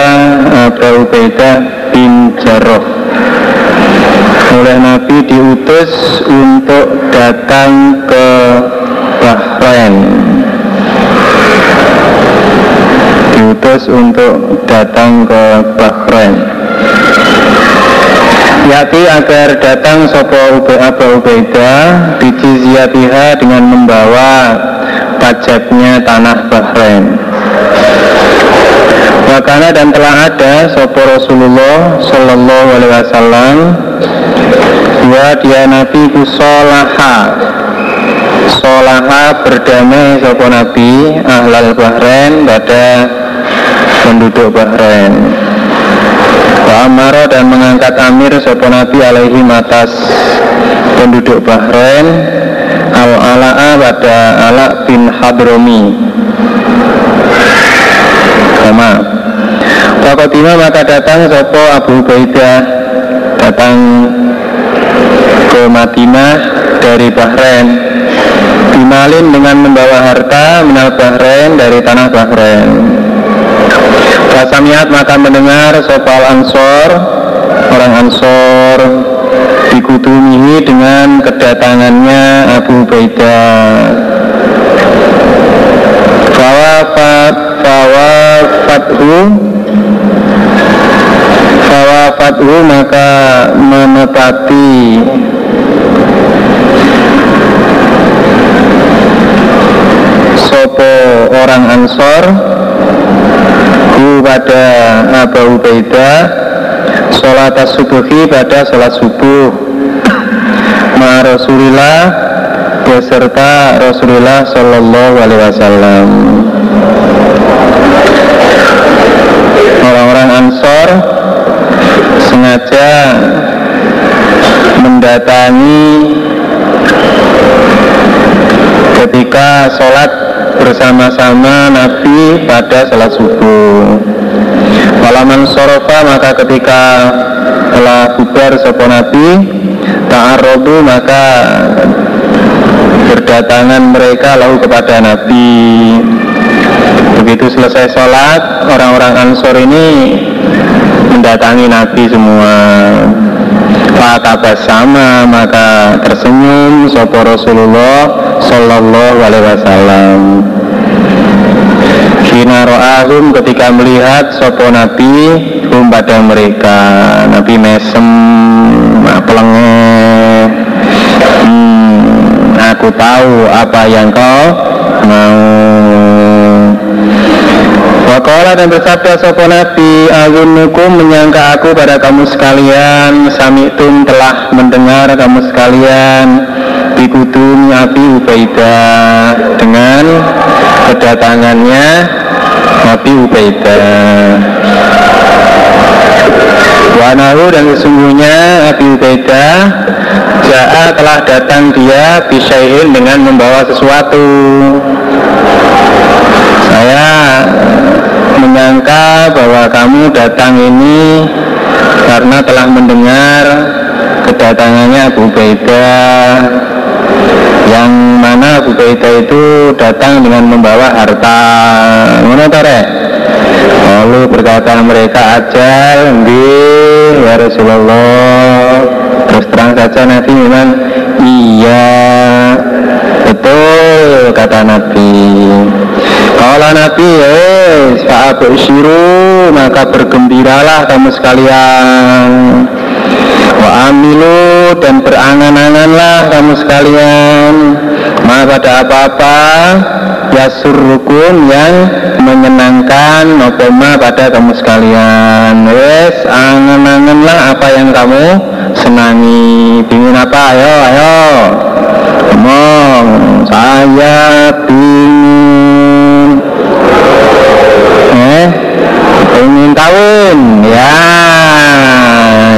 Abu Ubaidah bin Jarrah. Oleh Nabi diutus untuk datang ke Bahrain. Diutus untuk datang ke Bahrain. Yati agar datang Sopo Abu Ubaidah Bijizyatiha dengan membawa pajaknya tanah Bahrain Wakana dan telah ada sopo Rasulullah Sallallahu Alaihi Wasallam. Dua dia Nabi ku solaha berdamai sopo Nabi Ahlal Bahrain pada penduduk Bahrain. Wa amara dan mengangkat amir sopo Nabi alaihi atas penduduk Bahrain. Al-Ala'a pada Ala bin Hadromi. Sama Wakotima maka datang Sopo Abu Ubaidah. Datang ke Madinah dari Bahrain. Bimalin dengan membawa harta minal Bahrain dari tanah Bahrain. Rasamiat maka mendengar Sopo Al-Ansor. Orang Ansor dikutumihi dengan kedatangannya Abu Ubaidah. Fawafat Fawafathu Fawafatu maka menepati. Sopo orang Ansor? Pada Abu Ubaidah. Sholat subuhi pada sholat subuh. Ma Rasulillah beserta Rasulullah Shallallahu Alaihi Wasallam. Orang-orang Ansor sengaja mendatangi ketika sholat bersama-sama Nabi pada sholat subuh. Walaman sorofa maka ketika telah bubar sopo Nabi ta'arodu maka berdatangan mereka lalu kepada Nabi begitu selesai sholat orang-orang Ansor ini mendatangi Nabi semua. Fatabas sama maka tersenyum Sopo Rasulullah Sallallahu Alaihi Wasallam. Kina ro'ahum ketika melihat Sopo Nabi Hum pada mereka. Nabi mesem pelengeh hmm, Aku tahu apa yang kau mau Wakola dan bersabda sopo Nabi Azunukum menyangka aku pada kamu sekalian. Samitum telah mendengar kamu sekalian. Bikudum Nabi Ubaidah. Dengan kedatangannya Nabi Ubaidah. Wanahu dan sesungguhnya Nabi Ubaidah Ja'a telah datang dia Bisayin dengan membawa sesuatu. Saya menyangka bahwa kamu datang ini karena telah mendengar kedatangannya Abu Baidah yang mana Abu Baidah itu datang dengan membawa harta. Mana tare lalu berkata mereka ajal nggih ya Rasulullah. Terus terang saja Nabi memang iya betul kata Nabi. Kalau Nabi eh saat bersiru maka bergembiralah kamu sekalian. Wa amilu dan berangan-anganlah kamu sekalian. Maka pada apa-apa ya surukun yang menyenangkan nopema pada kamu sekalian. Wes angan-anganlah apa yang kamu senangi. Pingin apa? Ayo ayo ngomong saya pingin eh ingin kawin ya.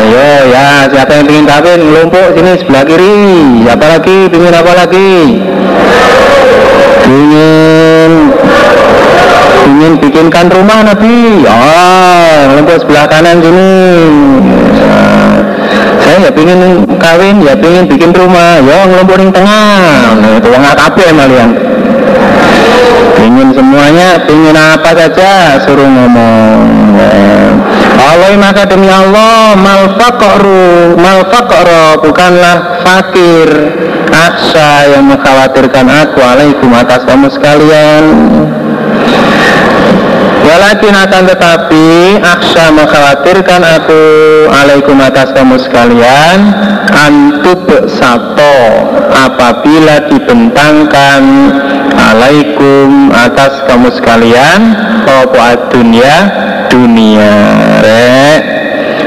Yo ya siapa yang ingin kawin? Ngelumpuk sini sebelah kiri. Siapa lagi? Ingin apa lagi? Ingin ingin bikinkan rumah nabi. Oh ngelumpuk sebelah kanan sini. Ya. Ya ingin kawin ya ingin bikin rumah. Yo ngelumpuk di tengah. Nah, itu nggak kabeh malian. Ingin semuanya ingin apa saja suruh ngomong. Allah maka demi Allah mal faqru bukanlah fakir. Aksa yang mengkhawatirkan aku alaikum atas kamu sekalian Walakin akan tetapi aksa mengkhawatirkan aku. Alaikum atas kamu sekalian. Antub sato apabila dibentangkan. Alaikum atas kamu sekalian. Apa dunia? Dunia rek.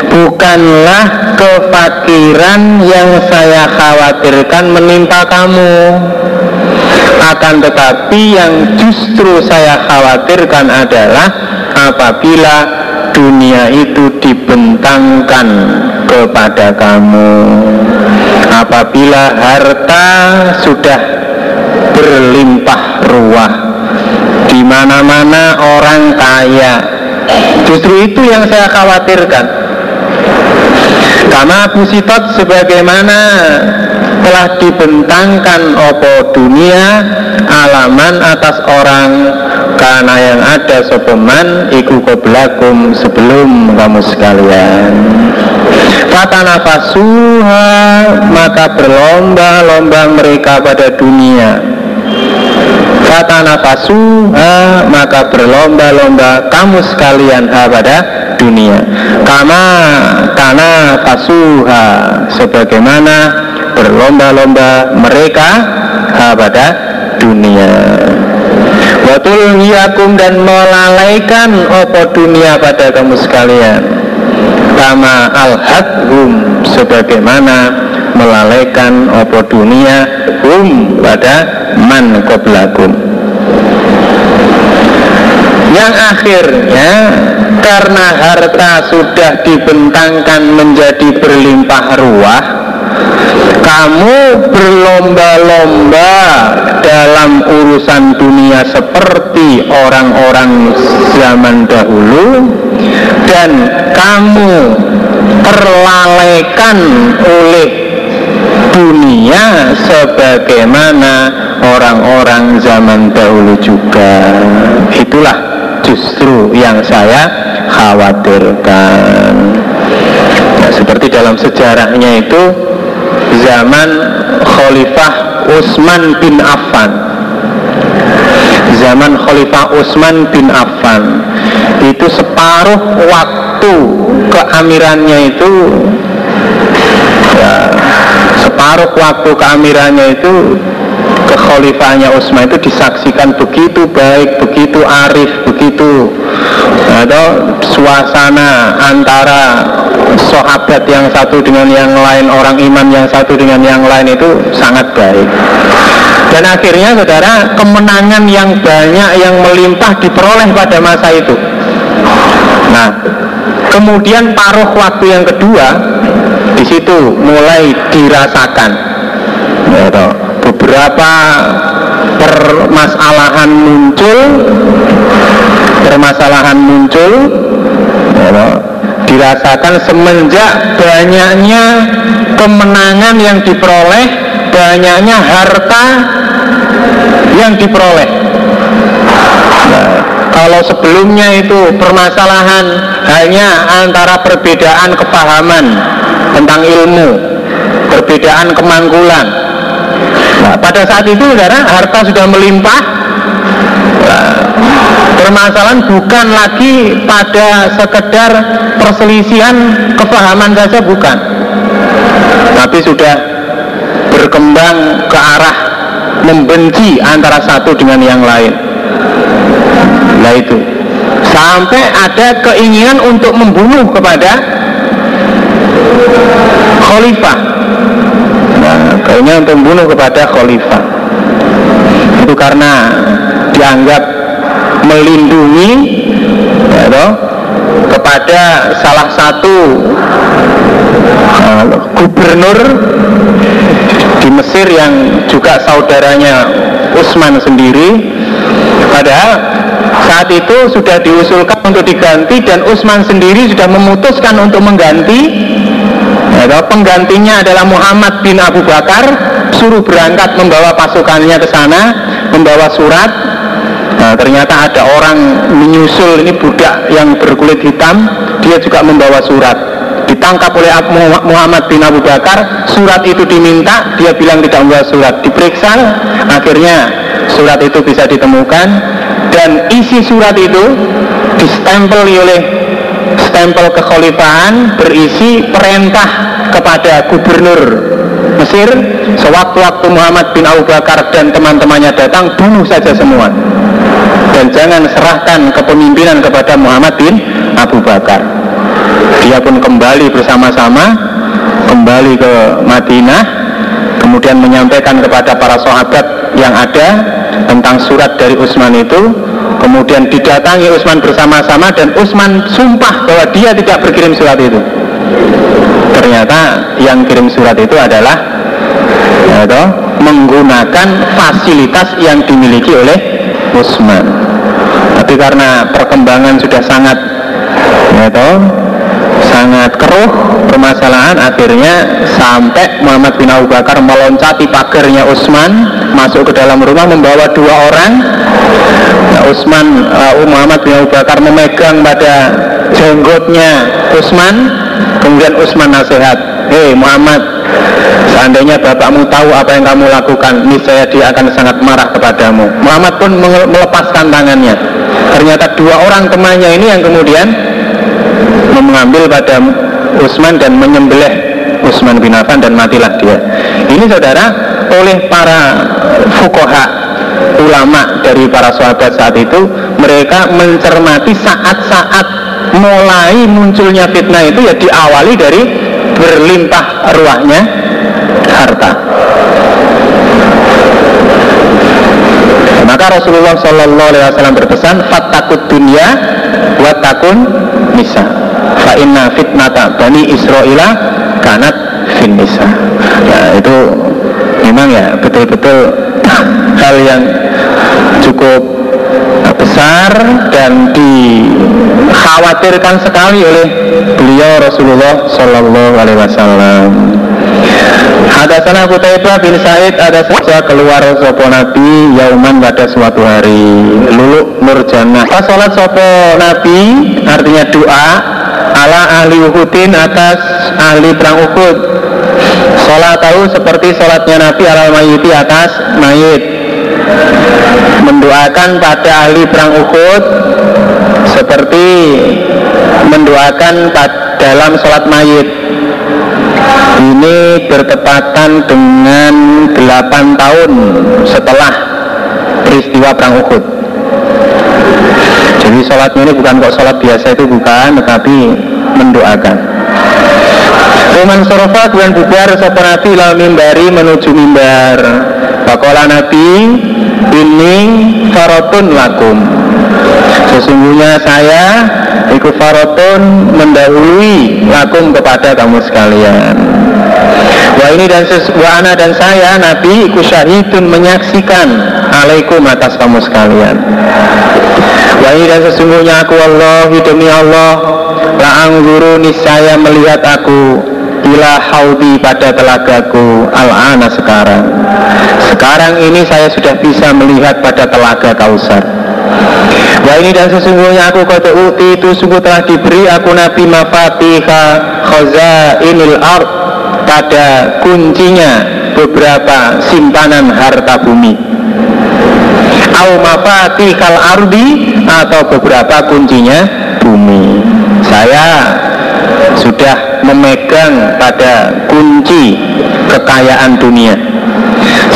Bukanlah kefakiran yang saya khawatirkan menimpa kamu akan tetapi yang justru saya khawatirkan adalah apabila dunia itu dibentangkan kepada kamu. Apabila harta sudah berlimpah ruah di mana-mana orang kaya. Justru itu yang saya khawatirkan karena Abu Sitot sebagaimana telah dibentangkan opo dunia alaman atas orang karena yang ada sopeman iku koblakum sebelum kamu sekalian. Kata nafasuha maka berlomba-lomba mereka pada dunia. Kata nafasuha maka berlomba-lomba kamu sekalian ha pada dunia. Kama karena fasuha sebagaimana berlomba-lomba mereka ha pada dunia. Watul yakum dan melalaikan opo dunia pada kamu sekalian. Kama al hum sebagaimana melalaikan opo dunia hum pada man koblakum yang akhirnya karena harta sudah dibentangkan menjadi berlimpah ruah kamu berlomba-lomba dalam urusan dunia seperti orang-orang zaman dahulu dan kamu terlalaikan oleh dunia sebagaimana orang-orang zaman dahulu juga. Itulah justru yang saya khawatirkan. Nah, seperti dalam sejarahnya itu zaman Khalifah Utsman bin Affan. Zaman Khalifah Utsman bin Affan itu separuh waktu keamirannya itu ya, separuh waktu keamirannya itu kekhalifahnya Utsman itu disaksikan begitu baik, begitu arif, begitu atau suasana antara sahabat yang satu dengan yang lain, orang iman yang satu dengan yang lain itu sangat baik. Dan akhirnya saudara, kemenangan yang banyak yang melimpah diperoleh pada masa itu. Nah, kemudian paruh waktu yang kedua di situ mulai dirasakan. Ya, beberapa permasalahan muncul permasalahan muncul ya, dirasakan semenjak banyaknya kemenangan yang diperoleh banyaknya harta yang diperoleh. Nah, kalau sebelumnya itu permasalahan hanya antara perbedaan kepahaman tentang ilmu perbedaan kemangkulan. Nah, pada saat itu saudara harta sudah melimpah permasalahan bukan lagi pada sekedar perselisihan kepahaman saja bukan. Tapi sudah berkembang ke arah membenci antara satu dengan yang lain. Nah itu. Sampai ada keinginan untuk membunuh kepada khalifah. Nah, keinginan untuk membunuh kepada khalifah. Itu karena dianggap melindungi ya, kepada salah satu uh, gubernur di Mesir yang juga saudaranya Utsman sendiri. Padahal saat itu sudah diusulkan untuk diganti dan Utsman sendiri sudah memutuskan untuk mengganti ya, penggantinya adalah Muhammad bin Abu Bakar suruh berangkat membawa pasukannya ke sana membawa surat Nah, ternyata ada orang menyusul ini budak yang berkulit hitam, dia juga membawa surat. Ditangkap oleh Muhammad bin Abu Bakar, surat itu diminta, dia bilang tidak membawa surat. Diperiksa, akhirnya surat itu bisa ditemukan dan isi surat itu distempel oleh stempel kekhalifahan berisi perintah kepada gubernur Mesir sewaktu-waktu Muhammad bin Abu Bakar dan teman-temannya datang bunuh saja semua. Dan jangan serahkan kepemimpinan kepada Muhammad bin Abu Bakar. Dia pun kembali bersama-sama kembali ke Madinah kemudian menyampaikan kepada para sahabat yang ada tentang surat dari Utsman itu. Kemudian didatangi Utsman bersama-sama dan Utsman sumpah bahwa dia tidak berkirim surat itu ternyata yang kirim surat itu adalah ya, menggunakan fasilitas yang dimiliki oleh Utsman tapi karena perkembangan sudah sangat ya toh, sangat keruh permasalahan akhirnya sampai Muhammad bin Abu Bakar meloncati pagarnya Utsman masuk ke dalam rumah membawa dua orang. Nah, Utsman uh, Muhammad bin Abu Bakar memegang pada jenggotnya Utsman kemudian Utsman nasihat hei Muhammad seandainya bapakmu tahu apa yang kamu lakukan niscaya dia akan sangat marah kepadamu. Muhammad pun melepaskan tangannya. Ternyata dua orang temannya ini yang kemudian mengambil pada Utsman dan menyembelih Utsman bin Affan dan matilah dia. Ini saudara oleh para fukoha ulama dari para sahabat saat itu mereka mencermati saat-saat mulai munculnya fitnah itu ya diawali dari berlimpah ruahnya harta. Maka Rasulullah Shallallahu Alaihi Wasallam berpesan fatakut dunia wa takun nisa. Fa inna fitnata bani Israila kanat fin nisa. Ya itu memang ya betul-betul hal yang cukup besar dan dikhawatirkan sekali oleh beliau Rasulullah Shallallahu Alaihi Wasallam. Hadasana Qutaibah bin Said ada saja keluar sopo Nabi yauman pada suatu hari. Lulu nurjana pas sholat sopo Nabi artinya doa ala ahli Uhudin atas ahli perang Uhud. Sholat tahu seperti sholatnya Nabi ala mayiti atas mayit mendoakan pada ahli perang Uhud seperti mendoakan dalam sholat mayit. Ini bertepatan dengan 8 tahun setelah peristiwa perang Uhud. Jadi sholatnya ini bukan kok sholat biasa itu bukan tetapi mendoakan Uman sorofa kemudian bubar sopan Nabi lalu mimbari menuju mimbar. Bakola Nabi ini farotun lakum. Sesungguhnya saya Iku farotun mendahului lakum kepada kamu sekalian. Wa ini dan wa ana dan saya Nabi ikut syahidun menyaksikan alaikum atas kamu sekalian. Wa dan sesungguhnya aku Allah demi Allah La angguru niscaya melihat aku Ila haudi pada telagaku Al-ana sekarang. Sekarang ini saya sudah bisa melihat pada telaga kausar. Wa ini dan sesungguhnya aku kata uti itu sungguh telah diberi aku Nabi Mafatiha Khazainil Ard pada kuncinya beberapa simpanan harta bumi. Au mafatihal ardi atau beberapa kuncinya bumi. Saya sudah memegang pada kunci kekayaan dunia.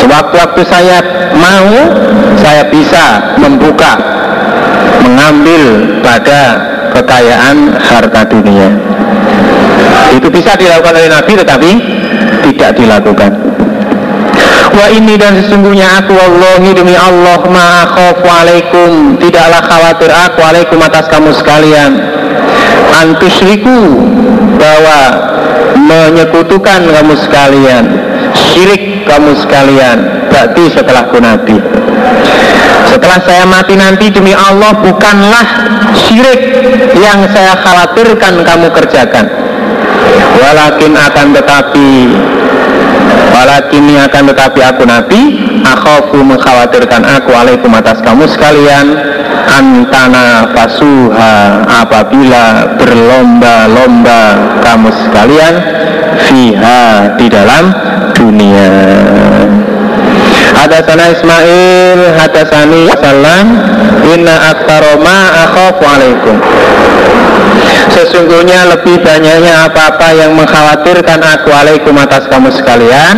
Sewaktu-waktu saya mau saya bisa membuka mengambil pada kekayaan harta dunia. Itu bisa dilakukan oleh Nabi tetapi tidak dilakukan. Wa ini dan sesungguhnya aku Wallahi demi Allah Ma'akhofu alaikum. Tidaklah khawatir aku alaikum atas kamu sekalian Antusriku Bahwa menyekutukan kamu sekalian Syirik kamu sekalian Berarti setelah ku Nabi setelah saya mati nanti demi Allah bukanlah syirik yang saya khawatirkan kamu kerjakan. Walakin akan tetapi walakin akan tetapi aku nabi akhafu mengkhawatirkan aku alaikum atas kamu sekalian antana fasuha apabila berlomba-lomba kamu sekalian fiha di dalam dunia Hadasana Ismail, hadasani Salam, inna aktaroma akhafu alaikum. Sesungguhnya lebih banyaknya apa-apa yang mengkhawatirkan aku alaikum atas kamu sekalian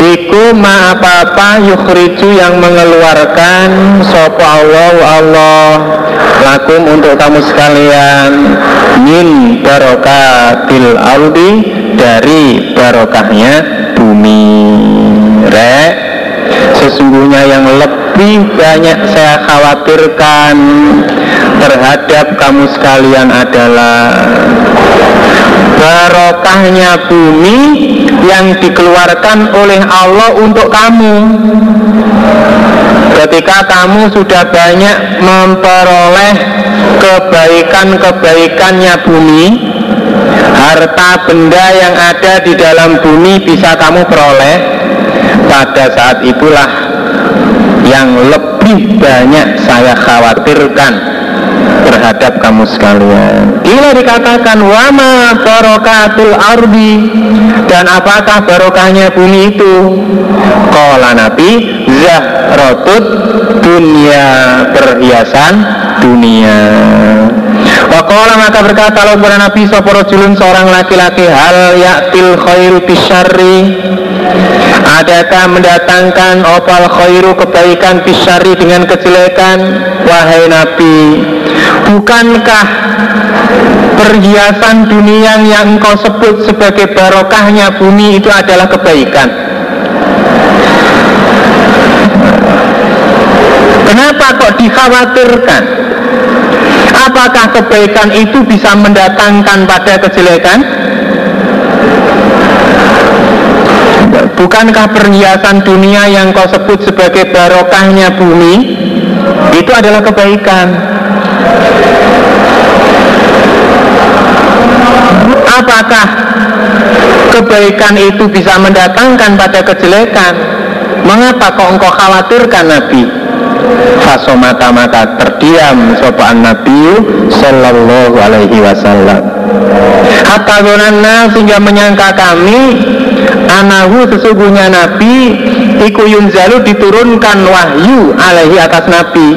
Iku ma apa-apa yukhriju yang mengeluarkan Sopo Allah Allah. Lakum untuk kamu sekalian Min barokatil ardi Dari barokahnya bumi. Rek Sesungguhnya yang lebih banyak saya khawatirkan terhadap kamu sekalian adalah barokahnya bumi yang dikeluarkan oleh Allah untuk kamu. Ketika kamu sudah banyak memperoleh kebaikan-kebaikannya bumi harta benda yang ada di dalam bumi bisa kamu peroleh. Pada saat itulah yang lebih banyak saya khawatirkan terhadap kamu sekalian. Bila dikatakan wama barokatul ardi dan apakah barokahnya bumi itu? Kola Nabi zahrotut dunia perhiasan dunia. Wakola maka berkata Allah kepada Nabi Soporojulun seorang laki-laki hal yaktil khairu bisyari Adakah mendatangkan opal khairu kebaikan bisyari dengan kejelekan Wahai Nabi Bukankah perhiasan dunia yang engkau sebut sebagai barokahnya bumi itu adalah kebaikan Kenapa kok dikhawatirkan? Apakah kebaikan itu bisa mendatangkan pada kejelekan? Bukankah perhiasan dunia yang kau sebut sebagai barokahnya bumi itu adalah kebaikan? Apakah kebaikan itu bisa mendatangkan pada kejelekan? Mengapa kau engkau khawatirkan Nabi? Fasomata maka terdiam sopan Nabi Sallallahu alaihi wasallam Hatta sehingga menyangka kami Anahu sesungguhnya Nabi Iku yunzalu diturunkan wahyu alaihi atas Nabi.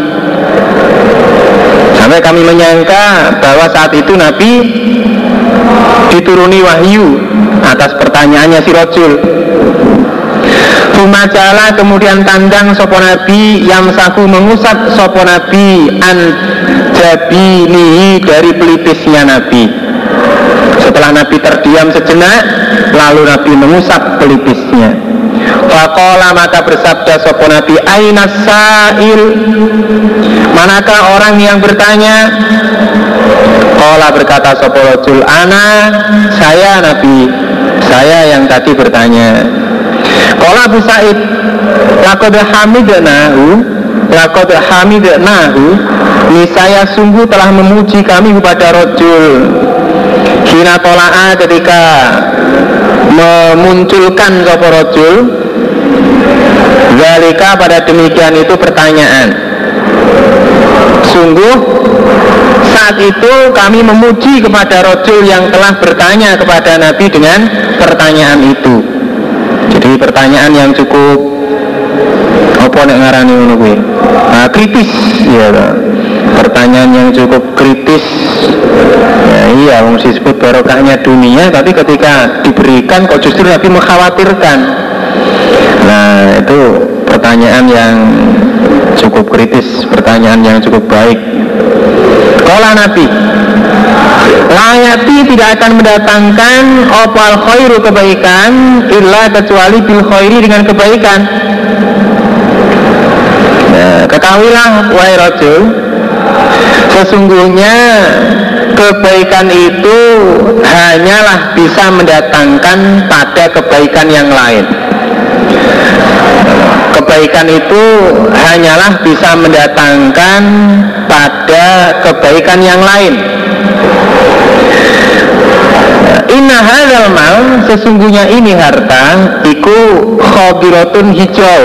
Sampai kami menyangka bahwa saat itu Nabi dituruni wahyu atas pertanyaannya si Rojul Bumajala kemudian tandang sopo nabi yang saku mengusap sopo nabi an dari pelipisnya nabi setelah nabi terdiam sejenak lalu nabi mengusap pelipisnya. Fakola maka bersabda sopo nabi Aina sa'il? Manakah orang yang bertanya? Kola berkata sopo rojul Ana Saya nabi. Saya yang tadi bertanya. Kola Abu Sa'id Lakoda hamidanahu Lakot nahu Nisaya sungguh telah memuji kami kepada rojul Hina tola'a ketika Memunculkan sopo rojul Zalika pada demikian itu pertanyaan. Sungguh saat itu kami memuji kepada rojul yang telah bertanya kepada Nabi dengan pertanyaan itu. Jadi pertanyaan yang cukup apa nek ngarani nah, kritis ya pertanyaan yang cukup kritis. Ya iya wong disebut barokahnya dunia tapi ketika diberikan kok justru Nabi mengkhawatirkan. Nah itu pertanyaan yang cukup kritis pertanyaan yang cukup baik. Kala Nabi Layati tidak akan mendatangkan opal khairu kebaikan illa kecuali bil khairi dengan kebaikan. Ketahuilah wahai rojul sesungguhnya kebaikan itu hanyalah bisa mendatangkan pada kebaikan yang lain. Kebaikan itu hanyalah bisa mendatangkan pada kebaikan yang lain Inna hadal mal sesungguhnya ini harta iku khobiratun hijau.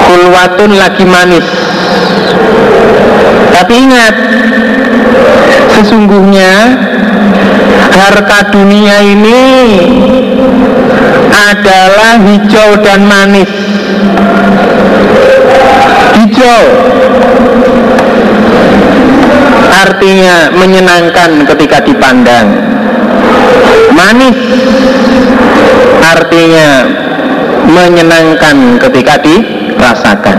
Khulwatun lagi manis. Tapi ingat Sesungguhnya Harta dunia ini Adalah hijau dan manis. Hijau. Artinya menyenangkan ketika dipandang Manis. Artinya menyenangkan ketika di rasakan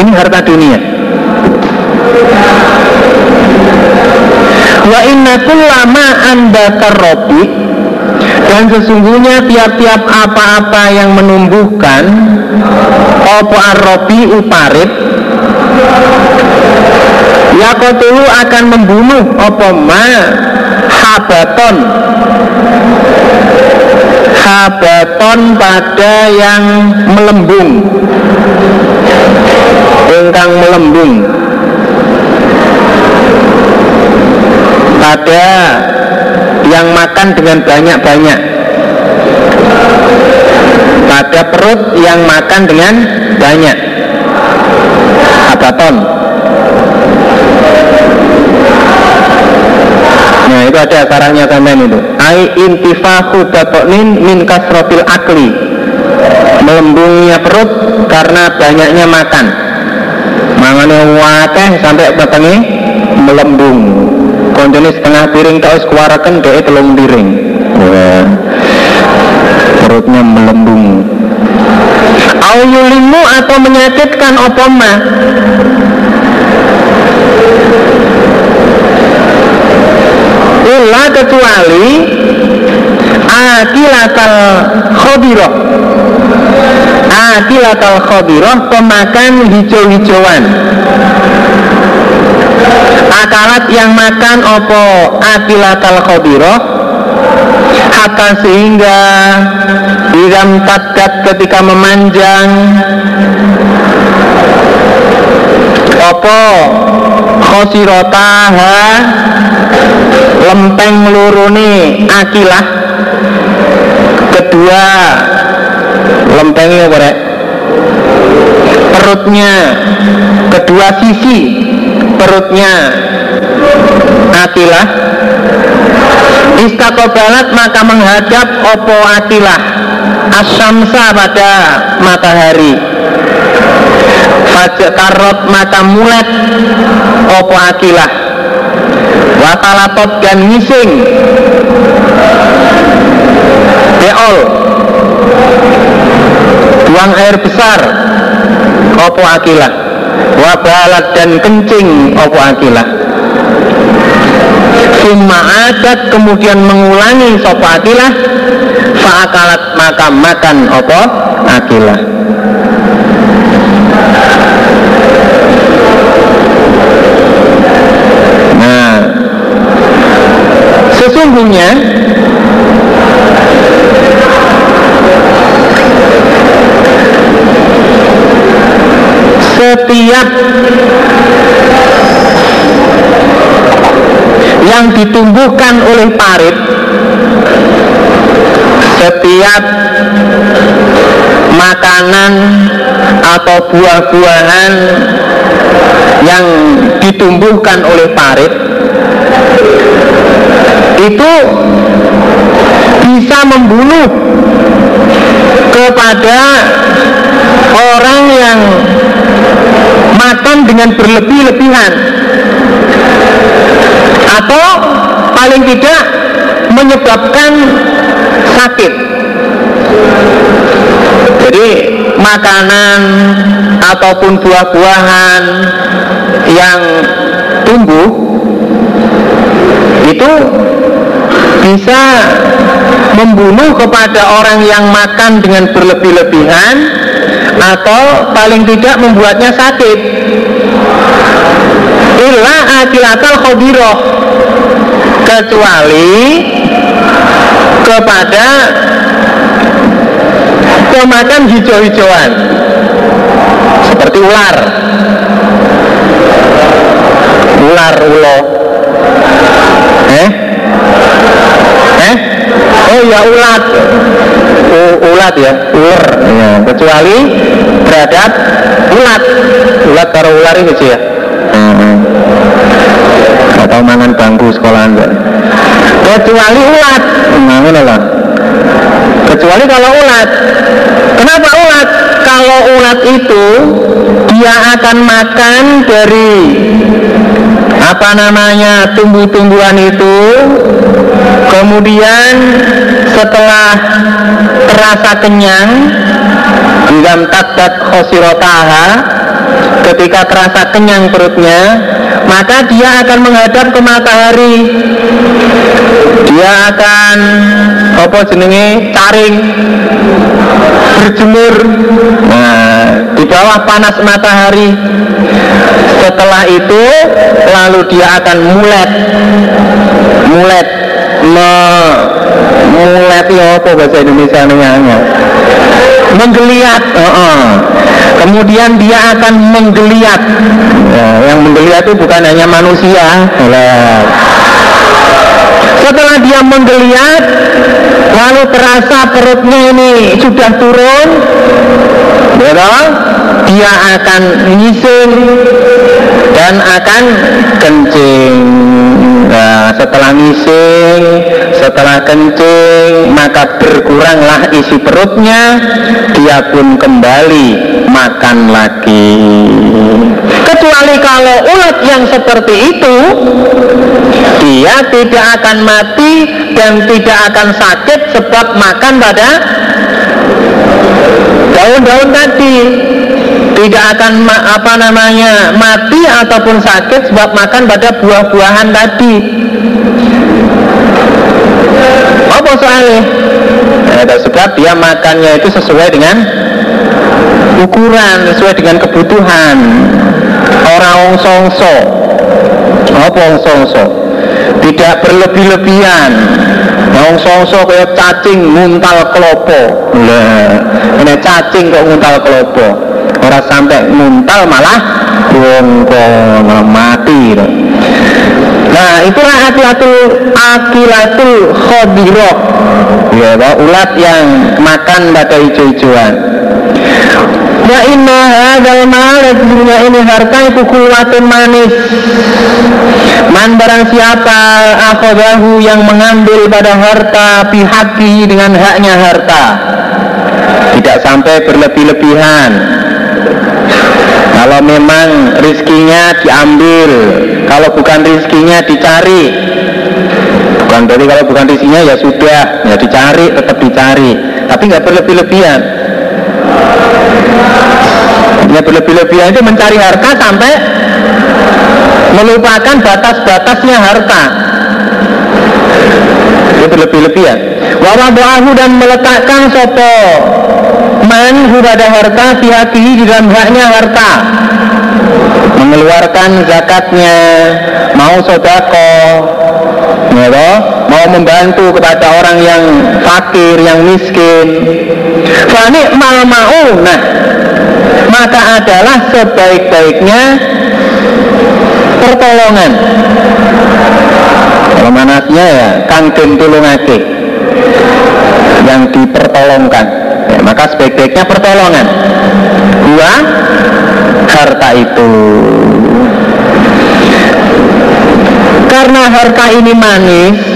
ini harta dunia. Wa inna kullama anda karobi dan sesungguhnya tiap-tiap apa-apa yang menumbuhkan opo arrobi uparit yakotulu akan membunuh opo ma? Habaton. Habaton pada yang melembung. Ingkang melembung. Pada yang makan dengan banyak-banyak. Pada perut yang makan dengan banyak. Habaton Nah itu ada akaranya kamen itu. Ai intifahu batoknin min kasrotil akli. Melembungnya perut karena banyaknya makan. Mangane wakeh sampai petenge melembung. Konjone setengah piring tau kuarakan dhek telung piring. Wah. Perutnya melembung. Auyulimu atau menyakitkan opoma illa kecuali akilatal khobiroh akilatal khobiroh pemakan hijau-hijauan. Akalat yang makan opo akilatal khobiroh hatta sehingga idam tadat ketika memanjang. Opo khosirotaha lempeng lurune akilah. Kedua lempengnya apa perutnya. Kedua sisi perutnya. Akilah. Istakobalat maka menghadap opo akilah. Asamsa pada matahari. Fajak karot maka mulet opo akilah watalatot dan ngising. Beol. Buang air besar. Opo akilah wabalat dan kencing opo akilah Summa adat kemudian mengulangi sopo akilah Fa'akalat maka makan opo akilah sesungguhnya setiap yang ditumbuhkan oleh parit setiap makanan atau buah-buahan yang ditumbuhkan oleh parit itu bisa membunuh kepada orang yang makan dengan berlebih-lebihan. Atau paling tidak menyebabkan sakit. Jadi makanan ataupun buah-buahan yang tumbuh itu bisa membunuh kepada orang yang makan dengan berlebih-lebihan atau paling tidak membuatnya sakit. Illa akilatal khodiroh kecuali kepada pemakan hijau-hijauan seperti ular. Ular ulo. Eh oh ya ulat. U, ulat ya ular. Ya. kecuali terhadap ulat. Ulat para ular sih ya. Hmm. atau mangan bangku sekolahan kecuali ulat. Mangan lah kecuali kalau ulat. Kenapa ulat? Kalau ulat itu dia akan makan dari apa namanya tumbuh-tumbuhan itu? Kemudian setelah terasa kenyang dalam tadat khosirotaha ketika terasa kenyang perutnya maka dia akan menghadap ke matahari. Dia akan apa jenenge? Taring berjemur. Nah di bawah panas matahari setelah itu lalu dia akan mulet. Mulet. Me, mulet ya apa bahasa Indonesia namanya? Menggeliat uh -uh. kemudian dia akan menggeliat. Ya, yang menggeliat itu bukan hanya manusia setelah dia menggeliat lalu terasa perutnya ini sudah turun. Ya dia akan ngising dan akan kencing. Nah, setelah ngising setelah kencing maka berkuranglah isi perutnya dia pun kembali makan lagi. Kecuali kalau ulat yang seperti itu dia tidak akan mati dan tidak akan sakit sebab makan pada daun-daun tadi tidak akan apa namanya mati ataupun sakit sebab makan pada buah-buahan tadi. Apa soalnya? Nah, sebab dia makannya itu sesuai dengan ukuran sesuai dengan kebutuhan. Orang songso apa songso tidak berlebih-lebihan. Wong songso kayak cacing nguntal kelopo. Lah, ini cacing kok nguntal kelopo. Ora sampai nguntal malah bongko mati. Nah, itulah akilatul akilatul khodiroh. Ya, ulat yang makan pada hijau-hijauan. Wa inna hadal mal dunia ini harta itu kuwatun manis Man barang siapa akhodahu yang mengambil pada harta pihaki dengan haknya harta Tidak sampai berlebih-lebihan Kalau memang rizkinya diambil Kalau bukan rizkinya dicari Bukan berarti kalau bukan rizkinya ya sudah Ya dicari, tetap dicari Tapi nggak berlebih-lebihan Ya berlebih-lebihan itu mencari harta sampai melupakan batas-batasnya harta. Itu berlebih-lebihan. Wawadu'ahu dan meletakkan sopo man pada harta pihaki di dalam haknya harta. Mengeluarkan zakatnya. Mau sodako. Ya mau membantu kepada orang yang fakir yang miskin. Fani mal mau nah maka adalah sebaik-baiknya pertolongan. Kalau manasnya ya? Kangden tulungake yang dipertolongkan ya, maka sebaik-baiknya pertolongan. Dua harta itu. Karena harta ini manis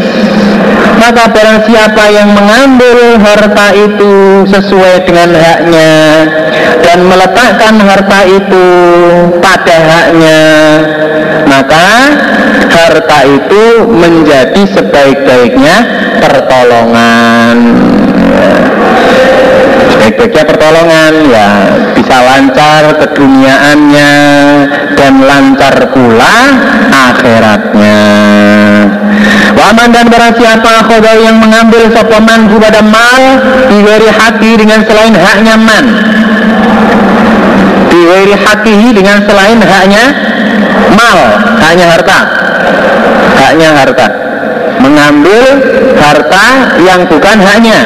maka barang siapa yang mengambil harta itu sesuai dengan haknya dan meletakkan harta itu pada haknya maka harta itu menjadi sebaik-baiknya pertolongan sebaik-baiknya pertolongan ya bisa lancar keduniaannya dan lancar pula akhiratnya. Waman dan barang siapa khodau yang mengambil sopaman kepada mal Diwiri hati dengan selain haknya man. Diwiri hati dengan selain haknya mal Haknya harta. Haknya harta Mengambil harta yang bukan haknya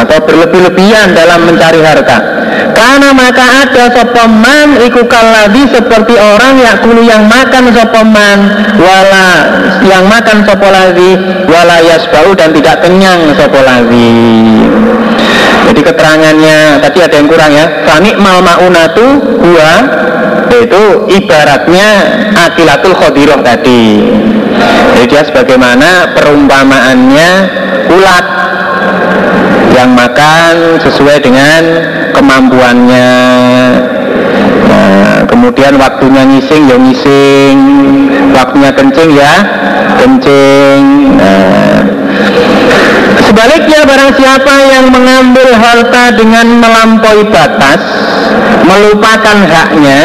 Atau berlebih-lebihan dalam mencari harta karena maka ada sopeman iku kaladi seperti orang yakulu yang makan sopeman wala yang makan sopoladi wala yasbau dan tidak kenyang sopoladi. Jadi keterangannya tadi ada yang kurang ya. Fani mal maunatu gua itu ibaratnya akilatul khodiroh tadi. Jadi dia sebagaimana perumpamaannya ulat yang makan sesuai dengan kemampuannya. Nah, kemudian waktunya ngising ya ngising. Waktunya kencing ya kencing. Nah, sebaliknya barang siapa yang mengambil harta dengan melampaui batas melupakan haknya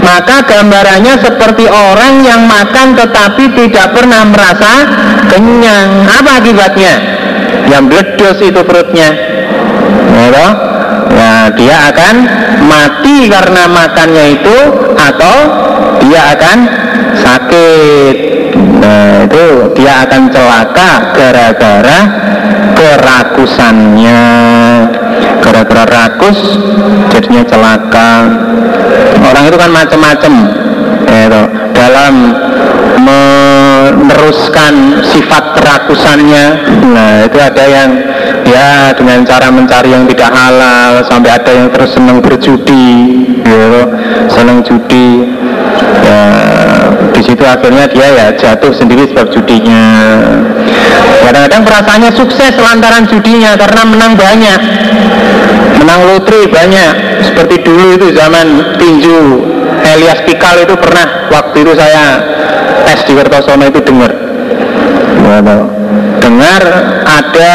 maka gambarannya seperti orang yang makan tetapi tidak pernah merasa kenyang. Apa akibatnya yang bledos itu perutnya ya Nah, dia akan mati karena makannya itu atau dia akan sakit. Nah, itu dia akan celaka gara-gara kerakusannya. Gara-gara rakus jadinya celaka. Orang itu kan macam-macam. Ya, dalam meneruskan sifat kerakusannya. Nah itu ada yang ya dengan cara mencari yang tidak halal sampai ada yang terus senang berjudi gitu senang judi. Ya di situ akhirnya dia ya jatuh sendiri sebab judinya. Kadang-kadang perasaannya sukses lantaran judinya karena menang banyak. Menang lotre banyak. Seperti dulu itu zaman tinju Elias Pikal itu pernah waktu itu saya tes di Kertosono itu dengar. Dengar ada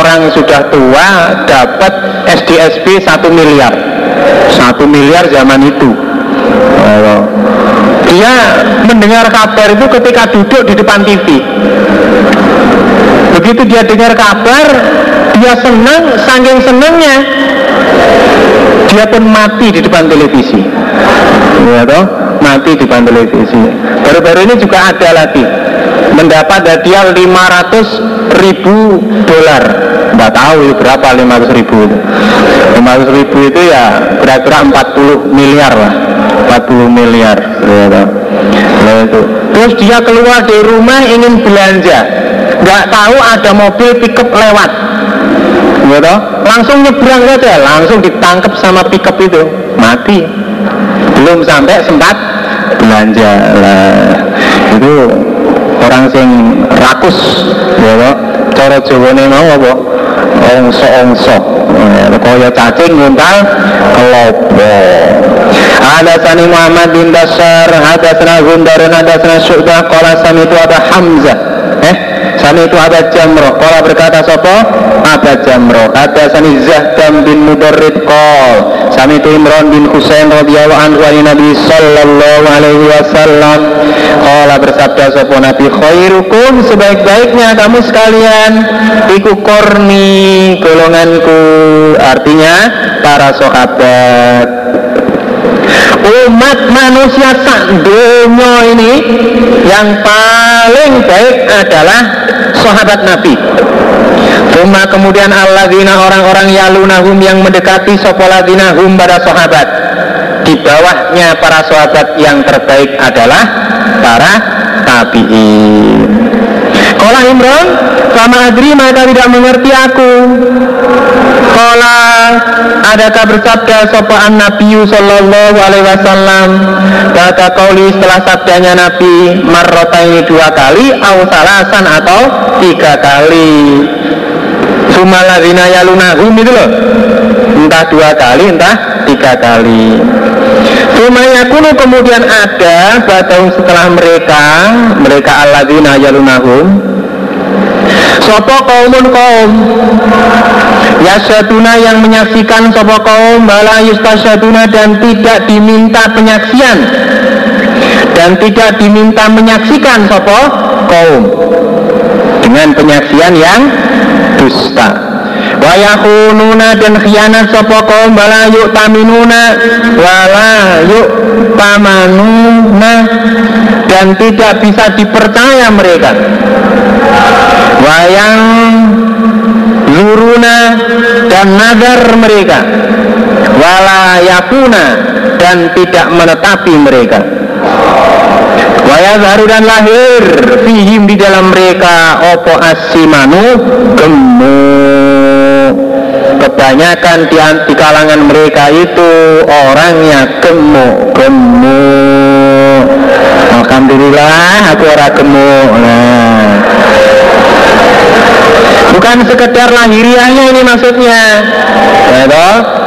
orang sudah tua dapat SDSP satu miliar. Satu miliar zaman itu. Dia mendengar kabar itu ketika duduk di depan TV begitu dia dengar kabar dia senang saking senangnya dia pun mati di depan televisi ya toh. Mati di televisi baru-baru ini juga ada lagi. Mendapat hadiah 500 ribu dolar. Nggak tahu berapa 500 ribu itu. 500 ribu itu ya kira-kira 40 miliar lah. 40 miliar ya, nah, itu. terus dia keluar dari rumah ingin belanja. Nggak tahu ada mobil pickup lewat. Gitu langsung nyebrang saja. Langsung ditangkap sama pickup itu. Mati belum sampai sempat belanja lah. Itu orang sing rakus ya cara jawane mau apa? Ongso-ongso. Eh, kaya cacing nguntal kelopo. Ada sani Muhammad bin ada sana Gundarun ada sana Syu'bah Kala sani itu ada Hamzah sani itu ada Jamroh Kala berkata sopo ada Jamroh ada sani Zahdam bin Mudarrid Kol Sami itu Imran bin Husain radhiyallahu anhu wa Nabi sallallahu alaihi wasallam. Qala bersabda sapa Nabi khairukum sebaik-baiknya kamu sekalian. Iku korni golonganku. Artinya para sahabat. Umat manusia sak ini yang paling baik adalah sahabat Nabi. Tuma kemudian alladzina orang-orang yalunahum yang mendekati sopoladina hum pada sahabat. Di bawahnya para sahabat yang terbaik adalah para tabi'in. Kala Imran, sama adri maka tidak mengerti aku Kala adakah bersabda sopan Nabi Sallallahu Alaihi Wasallam? Kata kauli setelah sabdanya Nabi Marrota ini dua kali Awsalasan atau tiga kali? Sumaladina yalunahum itu loh. Entah dua kali entah tiga kali. Sumayakunu kemudian ada Badau setelah mereka Mereka alladzina yalunahum Sopo kaumun kaum? Yasyaduna yang menyaksikan sopo kaum Bala yustasyaduna dan tidak diminta penyaksian. Dan tidak diminta menyaksikan sopo kaum. Dengan penyaksian yang dusta. Wayakununa dan khianat sopo kaum Bala yuk taminuna Wala yuk tamanuna Dan tidak bisa dipercaya mereka. Wayang zuruna dan nazar mereka. Wala yakuna dan tidak menetapi mereka. Wayazharu dan lahir fihim di dalam mereka opo asimanu gemuk kebanyakan di, di kalangan mereka itu orangnya gemuk gemuk. Alhamdulillah aku ora gemuk. Nah. Bukan sekedar lahiriahnya ini maksudnya. Ya toh?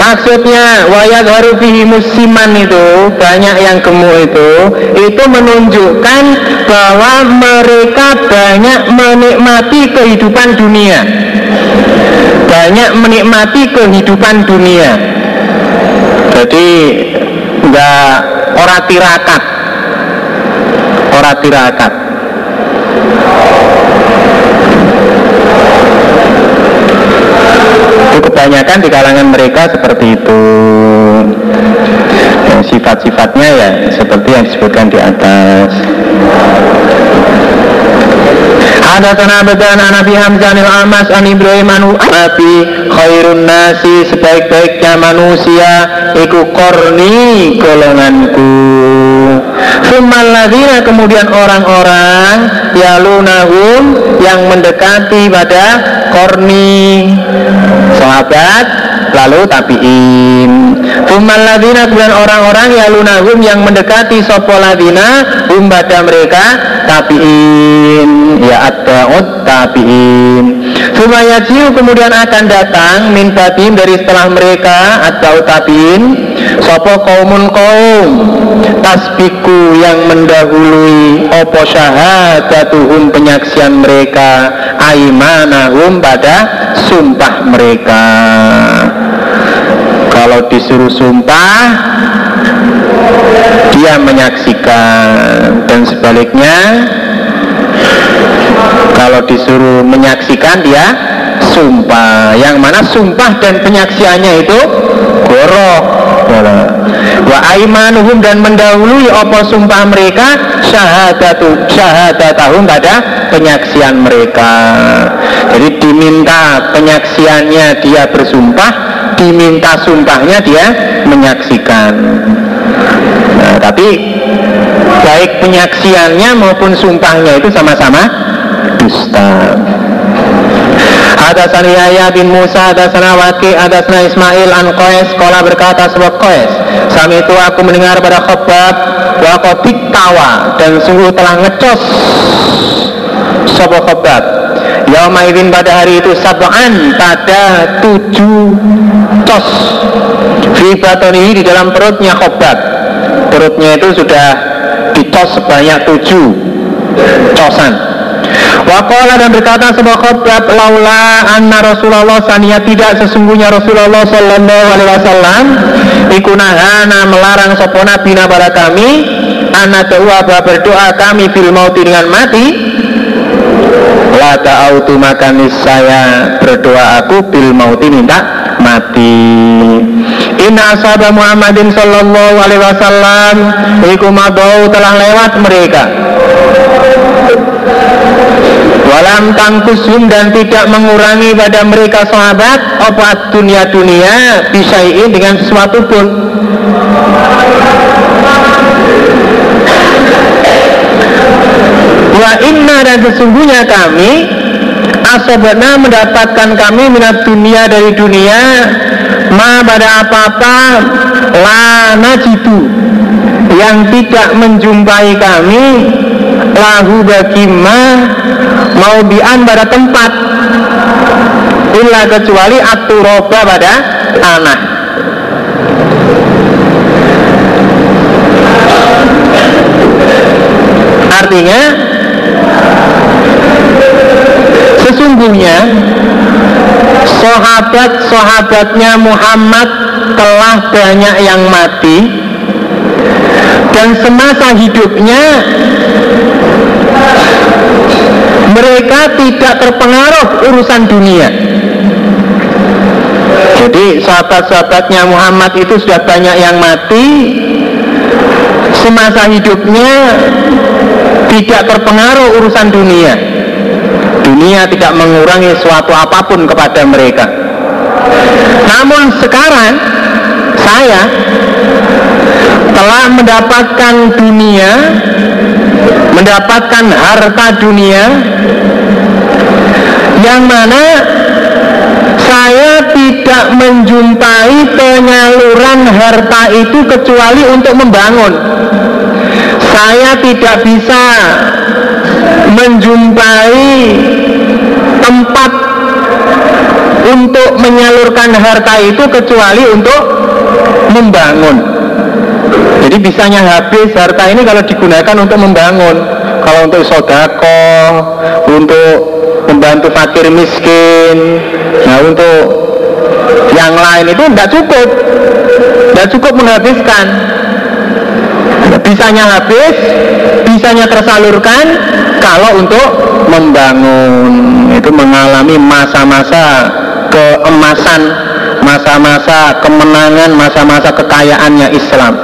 maksudnya wayat harufihi musiman itu banyak yang gemuk itu itu menunjukkan bahwa mereka banyak menikmati kehidupan dunia banyak menikmati kehidupan dunia. Jadi enggak orang tirakat. Orang tirakat. Kebanyakan di kalangan mereka seperti itu. Ya, sifat-sifatnya ya seperti yang disebutkan di atas ada tanah bedana Nabi Hamzanil Amas an Ibrahim anu Nabi khairun nasi sebaik-baiknya manusia iku korni golonganku. Sumaladina kemudian orang-orang Yalunahum yang mendekati pada korni. Sahabat lalu tabiin Sumaladina kemudian orang-orang Yalunahum yang mendekati Sopoladina Hum pada mereka tabiin Ya at-ta'ud tabiin Sumayajiu kemudian akan datang Min dari setelah mereka Atau tabiin Sopo kaumun kaum Tasbiku yang mendahului Opo syahadatuhum penyaksian mereka Aimanahum pada sumpah mereka Kalau disuruh sumpah Dia menyaksikan. Dan sebaliknya Kalau disuruh menyaksikan dia sumpah. Yang mana sumpah dan penyaksiannya itu Gorok. Wa aimanuhum dan mendahului apa sumpah mereka syahadatu syahadatahum pada penyaksian mereka. Jadi diminta penyaksiannya dia bersumpah diminta sumpahnya dia menyaksikan nah, tapi baik penyaksiannya maupun sumpahnya itu sama-sama dusta Hadasana Yahya bin Musa, hadasana Waki, hadasana Ismail an Qais, Kola berkata sebab Qais. Sami itu aku mendengar pada khotbah wa tawa dan sungguh telah ngecos sebuah khotbah. Yauma idin pada hari itu sab'an pada tujuh cos fi batoni di dalam perutnya khotbah. Perutnya itu sudah dicos sebanyak tujuh cosan Wakola dan berkata sebuah khotbah laula anna Rasulullah sania tidak sesungguhnya Rasulullah Sallallahu Alaihi Wasallam ikunahana melarang sopona bina pada kami anak doa berdoa kami fil mauti dengan mati la ta'autu maka saya berdoa aku bil mauti minta mati. Inna ashabu Muhammadin sallallahu alaihi wasallam iku telah lewat mereka. Walam tangkusum dan tidak mengurangi pada mereka sahabat apa dunia-dunia bisaiin dengan sesuatu pun Wa inna dan sesungguhnya kami Asobana mendapatkan kami minat dunia dari dunia Ma pada apa-apa La najidu Yang tidak menjumpai kami Lahu bagi ma Mau bian pada tempat. Illa kecuali aturoba pada tanah. Artinya Sesungguhnya Sahabat-sahabatnya Muhammad Telah banyak yang mati Dan semasa hidupnya Mereka tidak terpengaruh urusan dunia. Jadi sahabat-sahabatnya Muhammad itu sudah banyak yang mati. Semasa hidupnya tidak terpengaruh urusan dunia. Dunia tidak mengurangi suatu apa pun kepada mereka. Namun sekarang saya telah mendapatkan dunia mendapatkan harta dunia yang mana saya tidak menjumpai penyaluran harta itu kecuali untuk membangun saya tidak bisa menjumpai tempat untuk menyalurkan harta itu kecuali untuk membangun. Jadi bisanya habis harta ini kalau digunakan untuk membangun. Kalau untuk sodako untuk membantu fakir miskin nah untuk yang lain itu tidak cukup. Tidak cukup menghabiskan bisanya habis, bisanya tersalurkan kalau untuk membangun itu mengalami masa-masa keemasan, masa-masa kemenangan, masa-masa kekayaannya Islam.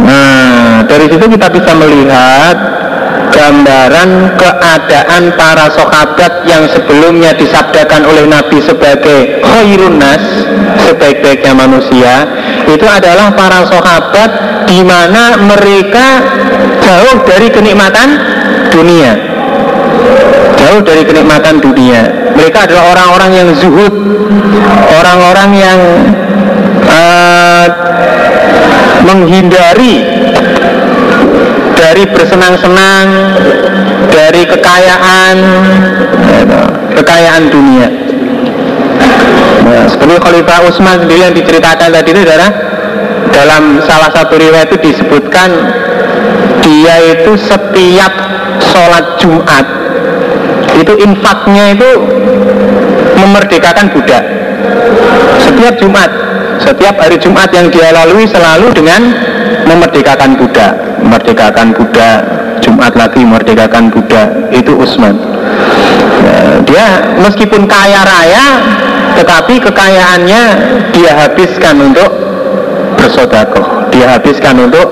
Nah, dari situ kita bisa melihat gambaran keadaan para sahabat yang sebelumnya disabdakan oleh Nabi sebagai khairun nas sebaik-baiknya manusia itu adalah para sahabat di mana mereka jauh dari kenikmatan dunia. Jauh dari kenikmatan dunia. Mereka adalah orang-orang yang zuhud orang-orang yang uh, menghindari dari bersenang-senang dari kekayaan kekayaan dunia nah, seperti Khalifah Utsman sendiri yang diceritakan tadi itu adalah dalam salah satu riwayat itu disebutkan dia itu setiap sholat Jumat itu infaknya itu memerdekakan budak. Setiap Jumat setiap hari Jumat yang dia lalui selalu dengan memerdekakan budak. Memerdekakan budak Jumat lagi memerdekakan budak itu Usman. Ya, dia meskipun kaya raya tetapi kekayaannya dia habiskan untuk bersodakoh dia habiskan untuk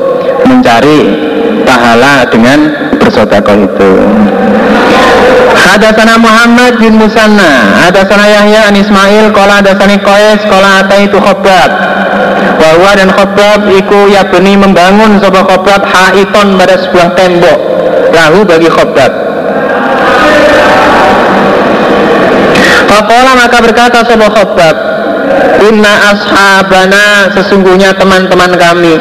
mencari pahala dengan bersodakoh itu. Hadasana Muhammad bin Musanna Hadasana Yahya an Ismail Kola hadasani Qais Kola itu khobat bahwa dan khobab iku beni membangun sebuah khobab haiton pada sebuah tembok. Lahu bagi khobab Fakola maka berkata sebuah khobab Inna ashabana sesungguhnya teman-teman kami.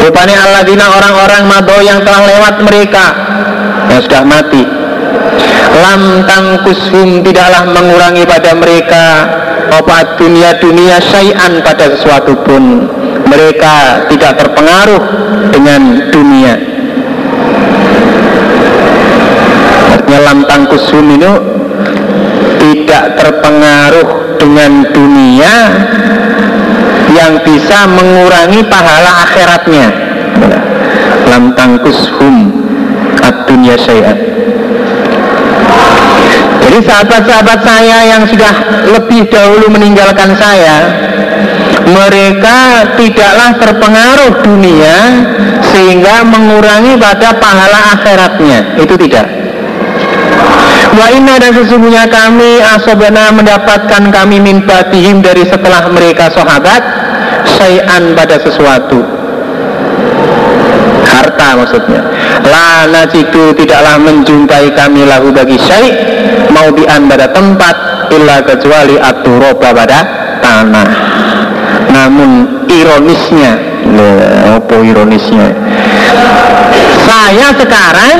Rupanya alladzina orang-orang mado yang telah lewat mereka Yang sudah mati Lam tangkushum tidaklah mengurangi pada mereka apa dunia dunia syai'an pada sesuatu pun. Mereka tidak terpengaruh dengan dunia artinya lam tangkusum ini tidak terpengaruh dengan dunia yang bisa mengurangi pahala akhiratnya. Lam tangkushum ad dunia syai'an. Jadi sahabat-sahabat saya yang sudah lebih dahulu meninggalkan saya Mereka tidaklah terpengaruh dunia Sehingga mengurangi pada pahala akhiratnya. Itu tidak Wa inna dan sesungguhnya kami asobana mendapatkan kami min batihim dari setelah mereka sahabat Sayan pada sesuatu. Harta maksudnya. La najidu tidaklah menjumpai kami lahu bagi syai Mau dian pada tempat Illa kecuali aturoba pada tanah. Namun ironisnya Apa ironisnya? Saya sekarang